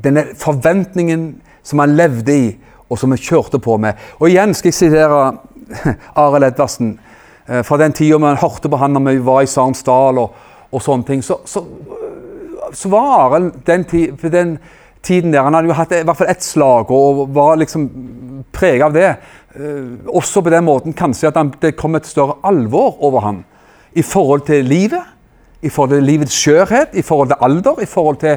denne forventningen som han levde i, og som han kjørte på med. Og igjen skal jeg sitere Arild Edvardsen. Eh, fra den tida vi hørte på han når vi var i Sarnsdal og, og sånne ting, så, så, så var Arild den, den, tiden der Han hadde jo hatt i hvert fall ett slag og var liksom prega av det. Uh, også på den måten kanskje at han, det kom et større alvor over han i forhold til livet i forhold til livets skjørhet, i forhold til alder, i forhold til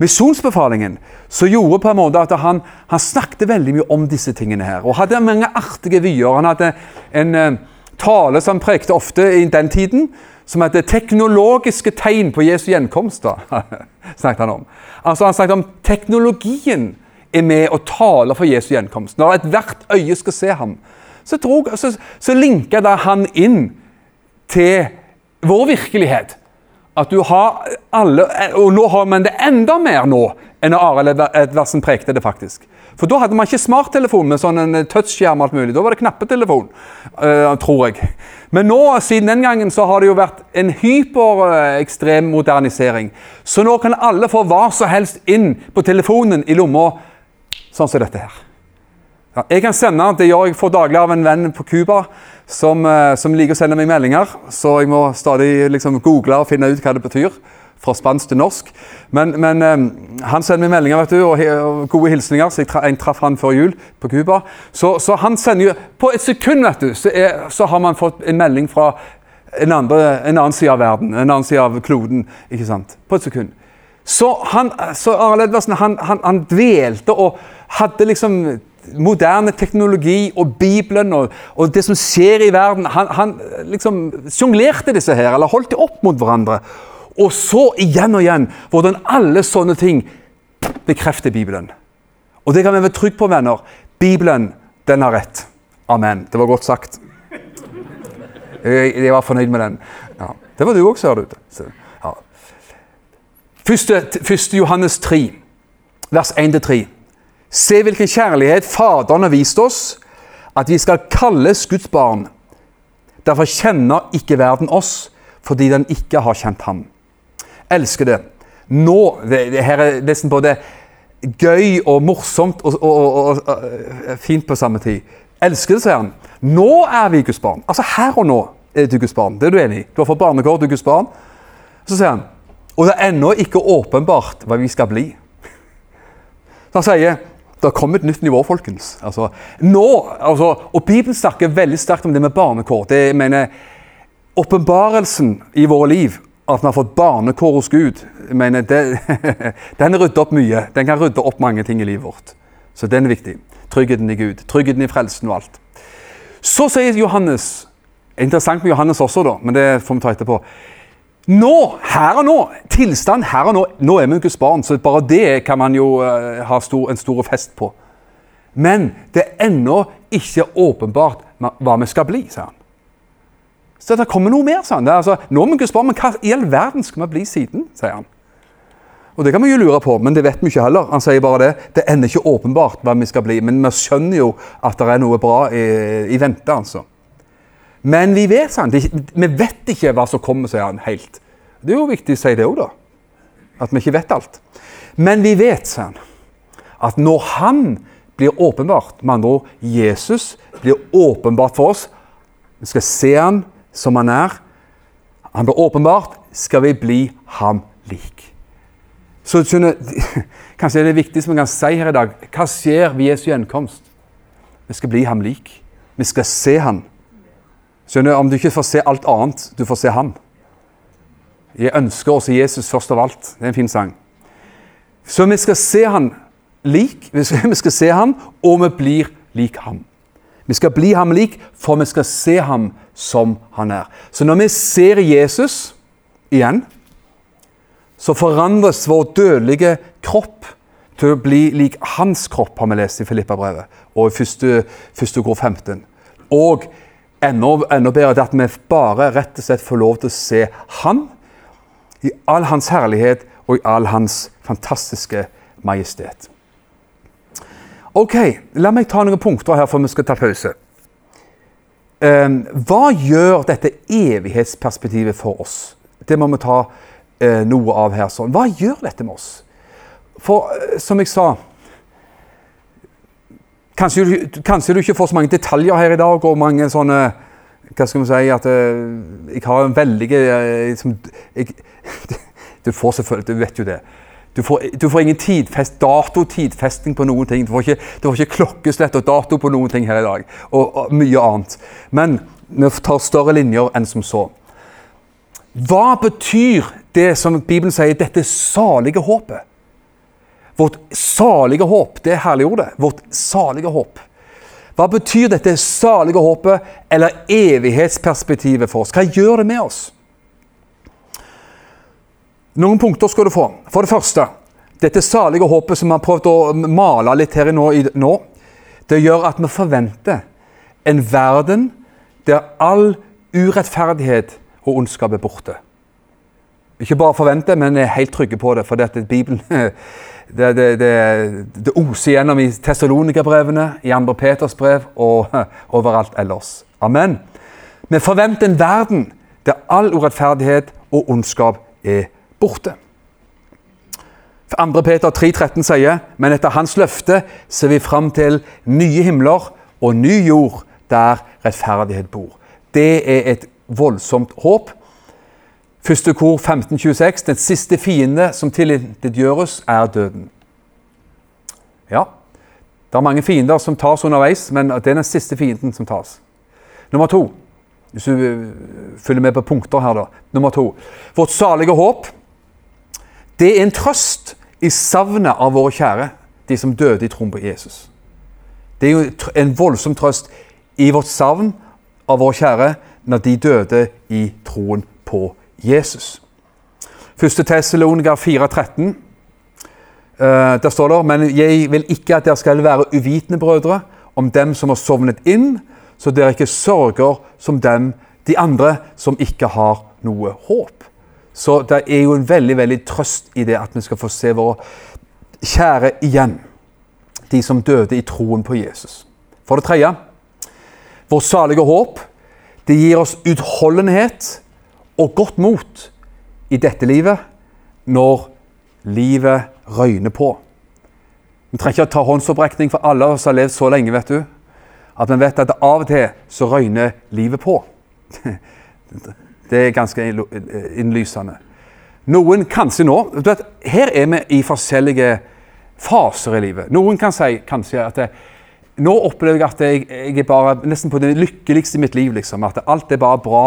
misjonsbefalingen, så gjorde på en måte at han, han, snakket veldig mye om disse tingene her. Og hadde mange artige vyer. Han hadde en uh, tale som prekte ofte i den tiden, som heter 'Teknologiske tegn på Jesu gjenkomst'. snakket Han om. Altså Han snakket om teknologien er med og taler for Jesu gjenkomst. Når ethvert øye skal se ham, så, drog, så, så linka han inn til vår virkelighet. At du har alle Og nå har man det enda mer nå enn Arild Edvardsen prekte det, faktisk. For da hadde man ikke smarttelefon med sånn en touchskjerm og alt mulig. Da var det knappetelefon, uh, tror jeg. Men nå, siden den gangen, så har det jo vært en hyperekstrem modernisering. Så nå kan alle få hva som helst inn på telefonen i lomma, sånn som dette her. Jeg kan sende, Det gjør jeg for daglig av en venn på Cuba som, eh, som, liker å sende meg meldinger. Så jeg må stadig liksom, google og finne ut hva det betyr. Fra spansk til norsk. Men, men um, han sender meg meldinger vet du, og gode hilsninger. så Jeg, tra, jeg traff han før jul på Cuba. Så, så, han sender jo På et sekund vet du, så, er, så har man fått en melding fra en, andre, en, annen side av verden. En annen side av kloden. ikke sant? På et sekund. Så, han, så Arild Edvardsen han, han, han dvelte og hadde liksom moderne teknologi og Bibelen og, og, det som skjer i verden Han, han liksom sjonglerte disse her, eller holdt det opp mot hverandre. Og så igjen og igjen hvordan alle sånne ting bekrefter Bibelen. Og det kan vi være trygge på, venner. Bibelen, den har rett. Amen. Det var godt sagt. Jeg, jeg var fornøyd med den. Ja. Det var du òg, ser du. Ja. Første, første Johannes 3, vers 1-3. Se hvilken kjærlighet Faderen har vist oss, at vi skal kalles Guds barn. Derfor kjenner ikke verden oss, fordi den ikke har kjent ham. Elskede, nå det, det Her er nesten både gøy og morsomt og, og, og, og fint på samme tid. Elskede, sier han. Nå er vi Guds barn. Altså her og nå er du Guds barn. Det er du enig i? Du har fått barnekår, du er Guds barn. Så sier han og det er ennå ikke åpenbart hva vi skal bli. Så han sier det kommer et nytt nivå, folkens. Altså, nå, altså, og Bibelen snakker veldig sterkt om det med barnekår. Det jeg mener Åpenbarelsen i våre liv, at vi har fått barnekår hos Gud, jeg mener, det, den rydder opp mye. Den kan rydde opp mange ting i livet vårt. Så den er viktig. Tryggheten i Gud. Tryggheten i frelsen og alt. Så sier Johannes Interessant med Johannes også, da, men det får vi ta etterpå. Nå, her og nå, tilstand her og nå. Nå er vi Guds barn, så bare det kan man jo uh, ha stor, en stor fest på. Men det er ennå ikke åpenbart hva vi skal bli, sa han. Så det kommer noe mer, sa han. Altså, nå er vi barn, men hva i all verden skal vi bli siden? sier han. Og Det kan vi jo lure på, men det vet vi ikke heller. Han sier bare det. Det er ikke åpenbart hva vi skal bli, men vi skjønner jo at det er noe bra i, i vente. altså. Men vi vet, han, vi vet ikke hva som kommer, sier han helt. Det er jo viktig å si det òg, da. At vi ikke vet alt. Men vi vet, sier han, at når han blir åpenbart, med andre ord Jesus blir åpenbart for oss Vi skal se han som han er. Han blir åpenbart, skal vi bli ham lik. Så skjønner, Kanskje det er viktigste vi kan si her i dag. Hva skjer ved Jesu gjenkomst? Vi skal bli ham lik. Vi skal se han. Skjønner, Om du ikke får se alt annet, du får se han. Jeg ønsker også Jesus først av alt. Det er en fin sang. Så vi skal se han lik, vi skal, vi skal se han, og vi blir lik ham. Vi skal bli ham lik, for vi skal se ham som han er. Så når vi ser Jesus igjen, så forandres vår dødelige kropp til å bli lik hans kropp, har vi lest i Filippa-brevet og i 1. kor 15. Og enda, enda bedre er at vi bare rett og slett får lov til å se han i all hans herlighet og i all hans fantastiske majestet. Ok, La meg ta noen punkter her før vi skal ta pause. Um, hva gjør dette evighetsperspektivet for oss? Det må vi ta uh, noe av her. Sånn. Hva gjør dette med oss? For uh, som jeg sa kanskje du, kanskje du, ikke får så mange detaljer her i dag, og mange sånne Hva skal vi si at uh, Jeg har en veldig liksom, jeg, Du får selvfølgelig Du vet jo det. Du får, du får, ingen tidfest, datotidfesting på noen ting. Du får, ikke, du får ikke klokkeslett og dato på noen ting her i dag. Og, og mye annet. Men vi tar større linjer enn som så. Hva betyr det som Bibelen sier, dette salige håpet? Vårt salige håp, det er herlig ordet. Vårt salige håp. Hva betyr dette salige håpet eller evighetsperspektivet for oss? Hva gjør det med oss? Noen punkter skal du få. For det første, dette salige håpet som vi har prøvd å male litt her nå, det gjør at vi forventer en verden der all urettferdighet og ondskap er borte. Ikke bare forventer, men er helt trygge på det, for dette Bibelen det, det, det, det oser gjennom i Tessalonika-brevene, i andre Peters brev og overalt ellers. Amen. Vi forventer en verden der all urettferdighet og ondskap er borte. 2. Peter 3,13 sier men etter hans løfte ser vi fram til nye himler og ny jord der rettferdighet bor. Det er et voldsomt håp. Første kor 1526. Den siste fiende som tilintetgjøres, er døden. Ja, det er mange fiender som tas underveis, men det er den siste fienden som tas. Nummer to. Hvis du eh, følger med på punkter her, da. Nummer to. Vårt salige håp det er en trøst i savnet av våre kjære, de som døde i troen på Jesus. Det er jo en voldsom trøst i vårt savn av våre kjære når de døde i troen på Jesus. 1. Tessalonika 4,13. Uh, der står det Men jeg vil ikke at dere skal være uvitende, brødre, om dem som har sovnet inn, så dere ikke sørger som dem, de andre som ikke har noe håp. Så det er jo en veldig veldig trøst i det at vi skal få se våre kjære igjen. De som døde i troen på Jesus. For det tredje vårt salige håp. Det gir oss utholdenhet og godt mot i dette livet når livet røyner på. Vi trenger ikke å ta håndsopprekning for alle oss har levd så lenge, vet du. At vi vet at av og til så røyner livet på. Det er ganske innlysende. Noen kanskje nå vet, Her er vi i forskjellige faser i livet. Noen kan si kanskje at det, nå opplever jeg at jeg, jeg, er bare nesten på det lykkeligste i mitt liv. Liksom, at alt er bare bra.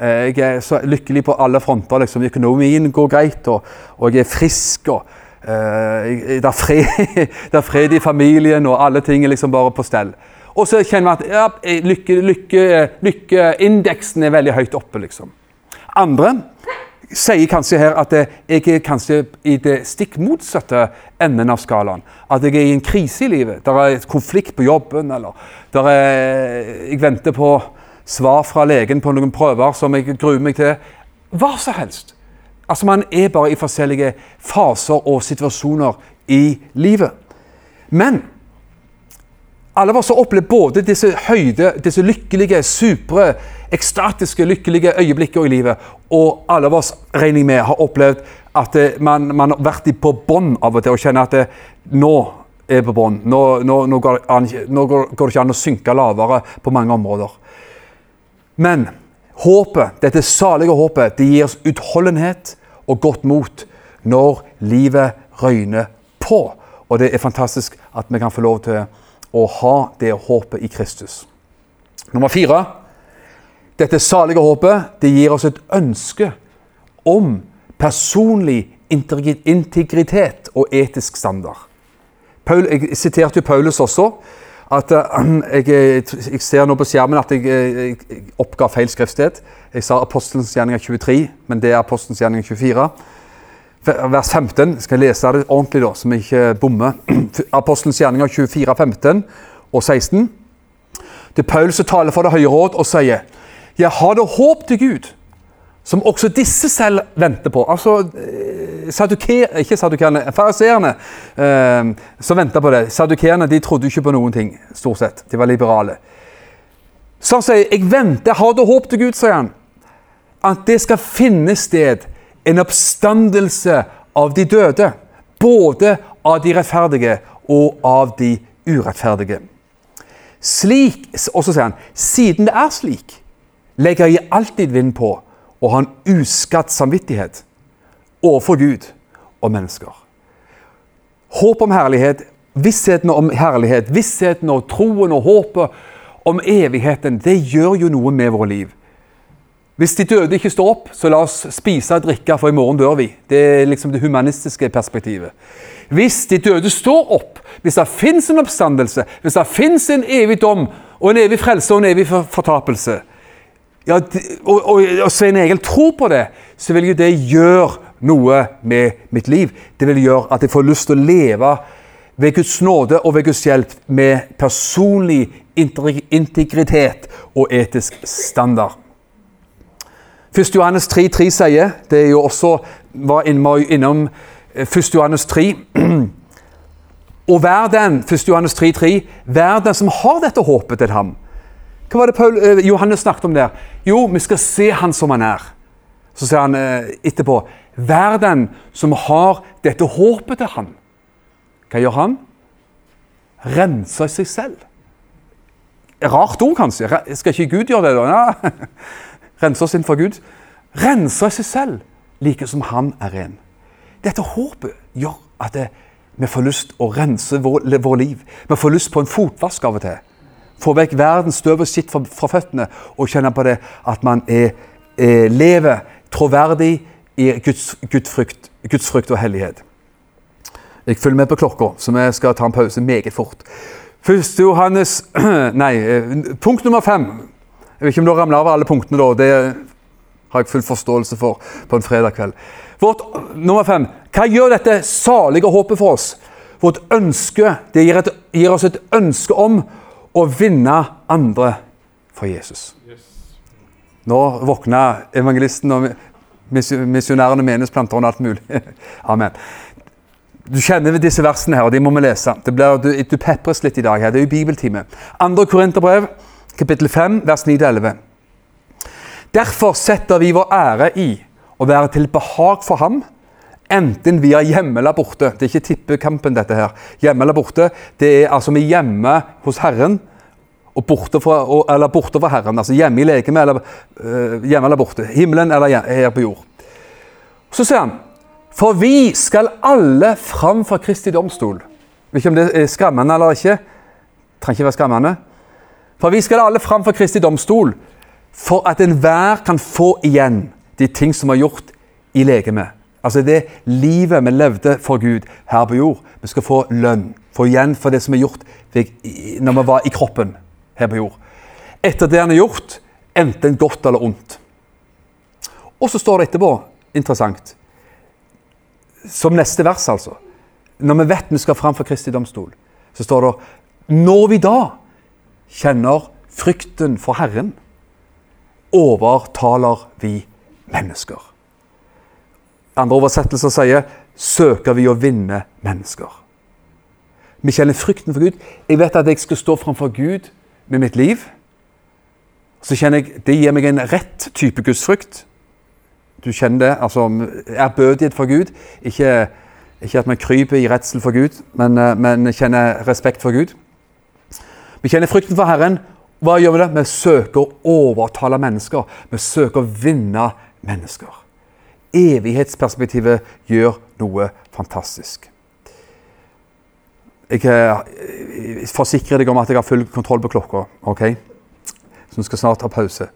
Eh, jeg er så lykkelig på alle fronter. Liksom. Økonomien går greit, og, og jeg er frisk. og uh, det, er fred, det er fred i familien, og alle ting er liksom bare på stell. Og så kjenner vi at ja, lykkeindeksen lykke, er veldig høyt oppe. liksom. Andre sier kanskje her at jeg er kanskje i det stikk motsatte enden av skalaen. At jeg er i en krise i livet. Der er et konflikt på jobben, eller er, jeg venter på svar fra legen på noen prøver som jeg gruer meg til. Hva som helst. Altså Man er bare i forskjellige faser og situasjoner i livet. Men alle av oss har opplevd både disse høyde, disse lykkelige, supre, ekstatiske, lykkelige øyeblikkene i livet, og alle av oss regner jeg med, har opplevd at eh, man, man har vært på bånn av og til og kjenner at det, eh, nå er på bånn. Nå, nå, nå, går, nå går, går det ikke an å synke lavere på mange områder. Men håpet, dette salige håpet, det gir oss utholdenhet og godt mot når livet røyner på. Og det er fantastisk at vi kan få lov til å ha det håpet i Kristus. Nummer fire. Dette salige håpet det gir oss et ønske om personlig integritet og etisk standard. Paul, jeg siterte jo Paulus også. At uh, jeg, jeg, ser nå på skjermen at jeg, jeg, oppga feil skriftsted. Jeg sa Apostelens gjerninger 23, men det er Apostelens gjerninger 24. Vers 15. Skal jeg lese det ordentlig, da, så vi ikke bommer. Apostelens gjerninger 24, 15 og 16. Det er Paul som taler for det høye råd og sier Jeg har det håp til Gud som også disse selv venter på. Altså eh, saduker, Ikke sadukerene, fariseerne eh, som venta på det. Sadukerene de trodde ikke på noen ting, stort sett. De var liberale. Så han sier jeg venter, har du håp til Gud, sier han. At det skal finne sted en oppstandelse av de døde. Både av de rettferdige og av de urettferdige. Slik, Og så sier han siden det er slik, legger jeg alltid vind på og ha en uskatt samvittighet overfor Gud og mennesker. Håp om herlighet, vissheten om herlighet, vissheten og troen og håpet om evigheten, det gjør jo noe med våre liv. Hvis de døde ikke står opp, så la oss spise og drikke, for i morgen dør vi. Det er liksom det humanistiske perspektivet. Hvis de døde står opp, hvis det fins en oppstandelse, hvis det fins en evig dom og en evig frelse og en evig fortapelse, ja, og, og, og Svein Egil tror på det, så vil jo det gjøre noe med mitt liv. Det vil gjøre at jeg får lyst til å leve ved Guds nåde og ved Guds hjelp med personlig integritet og etisk standard. 1. Johannes 3, 3 sier Det er jo også var innom 1. Eh, Johannes 3. Og vær den, 1. Johannes 3, 3, vær den som har dette håpet til ham hva var det Paul, eh, Johannes snakket om der? Jo, vi skal se han som han er. Så sier han eh, etterpå Vær den som har dette håpet til han. Hva gjør han? Renser seg selv. Rart ord, kanskje. Skal ikke Gud gjøre det, da? Ja. Rense oss for Gud. Renser seg selv, like som han er ren. Dette håpet gjør at det, vi får lyst å rense vår, vår liv. Vi får lyst på en fotvask av og til. Få vekk verdens støv og skitt fra, fra, føttene og kjenne på det at man er, er, lever troverdig i Guds, Guds, frykt, Guds frykt og hellighet. Jeg følger med på klokka, så vi skal ta en pause meget fort. Første Johannes Nei, eh, punkt nummer fem. Jeg vet ikke om du ramla over alle punktene, da. Det har jeg full forståelse for på en fredag kveld. Vårt, nummer fem. Hva gjør dette salige håpet for oss? Vårt ønske det gir, et, gir oss et ønske om å vinne andre for Jesus. Nå våkna evangelisten og misjonærene, menighetsplanterne og alt mulig. Amen. Du kjenner disse versene her, og de må vi lese. Det blir, du, du pepres litt i dag. her, Det er jo bibeltime. Andre Korinterbrev, kapittel 5, vers 9-11. Derfor setter vi vår ære i å være til behag for ham, enten vi er hjemme eller borte. Det er ikke tippekampen, dette her. Hjemme eller borte. Det er altså vi er hjemme hos Herren og borte fra, eller borte fra Herren. Altså hjemme i legeme eller uh, hjemme eller borte. Himmelen eller her på jord. Så sier han For vi skal alle fram for Kristi domstol. Vet ikke om det er skremmende eller ikke. Trenger ikke være skremmende. For vi skal alle fram for Kristi domstol, for at enhver kan få igjen de ting som er gjort i legemet. Altså det livet vi levde for Gud her på jord. Vi skal få lønn. Få igjen for det som er gjort når vi var i kroppen her på jord. Etter det han har gjort, enten godt eller ondt. Og så står det etterpå, interessant, som neste vers, altså Når vi vet vi skal fram for Kristi domstol, så står det Når vi da kjenner frykten for Herren, overtaler vi mennesker. Andre oversettelser sier søker vi å vinne mennesker. Vi kjenner frykten for Gud. Jeg vet at jeg skal stå framfor Gud med mitt liv, så kjenner jeg det gir meg en rett type gudsfrykt. Du kjenner det. altså Ærbødighet for Gud. Ikke, ikke at man kryper i redsel for Gud, men, eh, men kjenner respekt for Gud. Vi kjenner frykten for Herren. Hva gjør vi da? Vi søker å overtale mennesker. Vi søker å vinne mennesker. Evighetsperspektivet gjør noe fantastisk. Jeg eh, forsikrer deg om at jeg har full kontroll på klokka. ok? Så vi skal snart ta pause.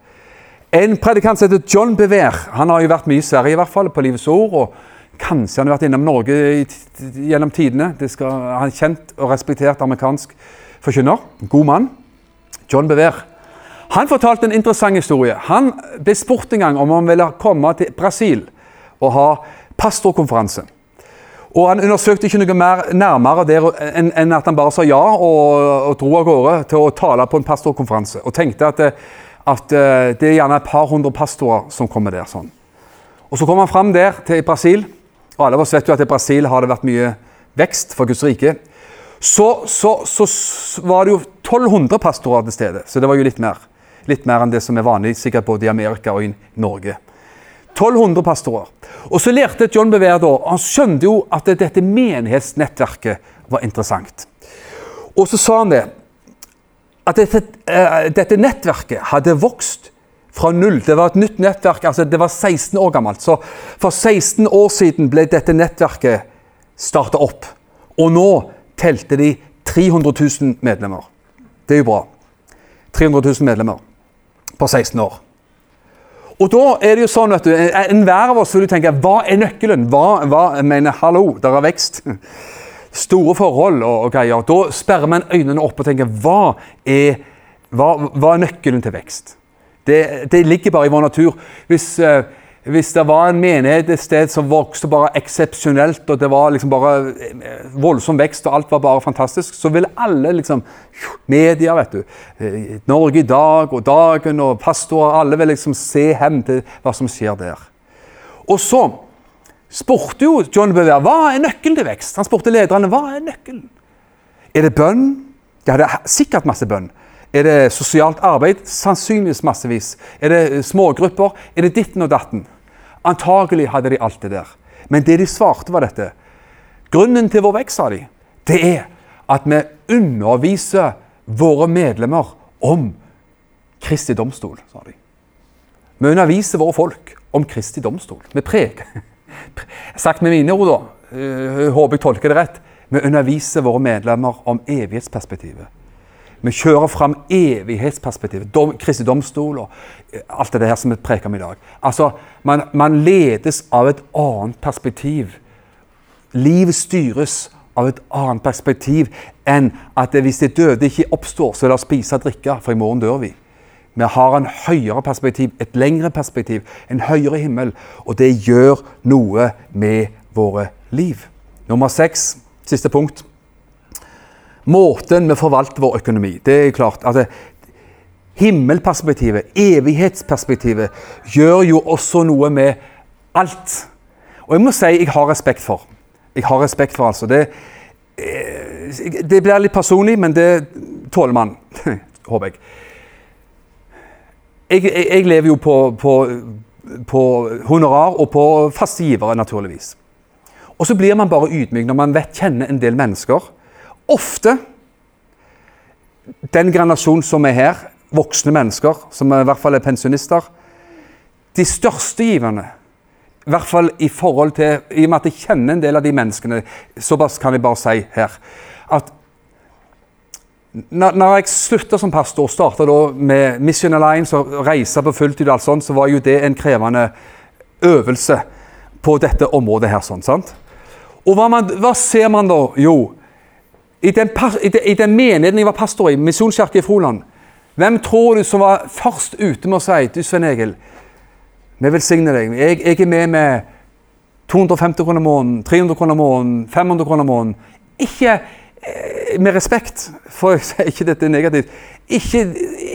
En predikant som heter John Bever han har jo vært mye i Sverige, i hvert fall, på Livets Ord. og Kanskje han har vært innom Norge gjennom tidene. Skal, han er kjent og respektert amerikansk forkynner. God mann. John Bever. Han fortalte en interessant historie. Han ble spurt en gang om han ville komme til Brasil og ha pastorkonferanse. Og Han undersøkte ikke noe mer nærmere der enn, en at han bare sa ja og, og dro av gårde til å tale på en pastorkonferanse. Og tenkte at, at det er gjerne et par hundre pastorer som kommer der. sånn. Og Så kom han fram der til Brasil. og Alle av oss vet jo at i Brasil har det vært mye vekst for Guds rike. Så, så, så var det jo 1200 pastorer til stede, så det var jo litt mer. Litt mer enn det som er vanlig sikkert både i Amerika og i Norge. 1200 pastorer. Og så lærte John Bevere da, Han skjønte jo at dette menighetsnettverket var interessant. Og så sa han det, at dette, uh, dette nettverket hadde vokst fra null. Det var et nytt nettverk, altså det var 16 år gammelt. Så for 16 år siden ble dette nettverket starta opp. Og nå telte de 300 000 medlemmer. Det er jo bra. 300 000 medlemmer på 16 år. Og da er det jo sånn, vet du, Enhver av oss vil tenke hva er nøkkelen? Hva, hva mener, Hallo, der er vekst. Store forhold og, og greier. Da sperrer man øynene opp og tenker hva er, hva, hva er nøkkelen til vekst? Det, det, ligger bare i vår natur. Hvis, uh, hvis det var en menighet et sted som vokste bare eksepsjonelt, og det var liksom bare eh, voldsom vekst, og alt var bare fantastisk, så ville alle liksom Media, vet du. Eh, Norge i dag og Dagen og pastorer, alle vil liksom se hen til hva som skjer der. Og så spurte jo John Bever hva er nøkkelen til vekst. Han spurte lederne hva er nøkkelen. Er det bønn? Ja, det er sikkert masse bønn. Er det sosialt arbeid? Sannsynligvis massevis. Er det smågrupper? Er det ditten og datten? Antagelig hadde de alt det der. Men det de svarte, var dette. Grunnen til vår vekst, sa de, det er at vi underviser våre medlemmer om Kristi domstol, sa de. Vi underviser våre folk om Kristi domstol. Vi preker. Sagt med mine ord, da. Eh, håper jeg tolker det rett. Vi underviser våre medlemmer om evighetsperspektivet. Vi kjører fram evighetsperspektivet, dom, Kristi domstol og eh, alt det her som vi preker om i dag. Altså, man, man, ledes av et annet perspektiv. Livet styres av et annet perspektiv enn at hvis de døde ikke oppstår, så la oss spise og drikke, for i morgen dør vi. Vi har en høyere perspektiv, et lengre perspektiv, en høyere himmel. Og det gjør noe med våre liv. Nummer seks, siste punkt måten vi forvalter vår økonomi. Det er klart. Altså, himmelperspektivet, evighetsperspektivet, gjør jo også noe med alt. Og jeg må si jeg har respekt for. Jeg har respekt for, altså. Det, eh, det blir litt personlig, men det tåler man. Håper jeg. Jeg, jeg, jeg lever jo på, på, på, honorar og på faste givere, naturligvis. Og så blir man bare ydmyk når man vet, kjenner en del mennesker ofte den generasjonen som er her, voksne mennesker, som i hvert fall er pensjonister, de største giverne i hvert fall i forhold til I og med at jeg kjenner en del av de menneskene, såpass kan jeg bare si her at når jeg slutta som pastor og starta med Mission Alliance og reise på fulltid, og alt sånt, så var jo det en krevende øvelse på dette området her. sånn, sant? Og hva, man, hva ser man da? Jo, i den, i den menigheten jeg var pastor i, Misjonskirken i Froland, hvem tror du som var først ute med å si Du, Svein Egil, vi velsigner deg. Jeg, jeg, er med med 250 kroner måneden, 300 kroner måneden, 500 kroner måneden. Ikke eh, med respekt, for jeg sier ikke dette er negativt. Ikke,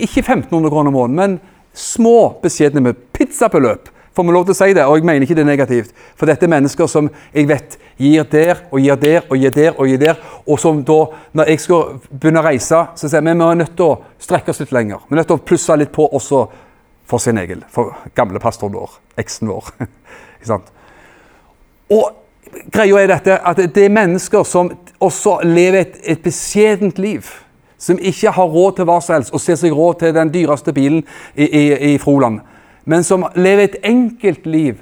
ikke 1500 kroner måneden, men små, beskjedne med pizzabeløp får vi lov til å si det, og jeg mener ikke det er negativt. For dette er mennesker som jeg vet gir der og gir der og gir der og gir der. Og som da, når jeg skal begynne å reise, så sier vi vi er nødt til å strekke oss litt lenger. Vi er nødt til å plusse litt på også for sin egen, for gamle pastoren vår, eksen vår. ikke sant? Og greia er dette at det er mennesker som også lever et, et beskjedent liv. Som ikke har råd til hva som helst, og ser seg råd til den dyreste bilen i, i, i Froland men som lever et enkelt liv,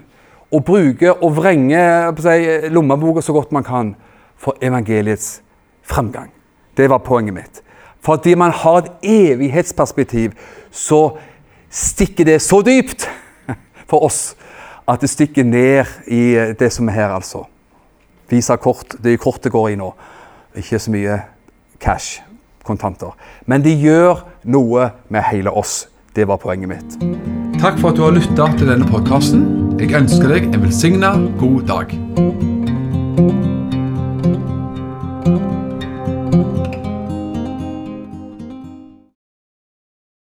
og bruker og vrenger si, lommeboka så godt man kan for evangeliets framgang. Det var poenget mitt. Fordi man har et evighetsperspektiv, så stikker det så dypt for oss at det stikker ned i det som er her, altså. Visa kort, det er kort det går i nå. Ikke så mye cash, kontanter. Men det gjør noe med hele oss. Det var poenget mitt. Takk for at du har lytta til denne podkasten. Jeg ønsker deg en velsigna god dag.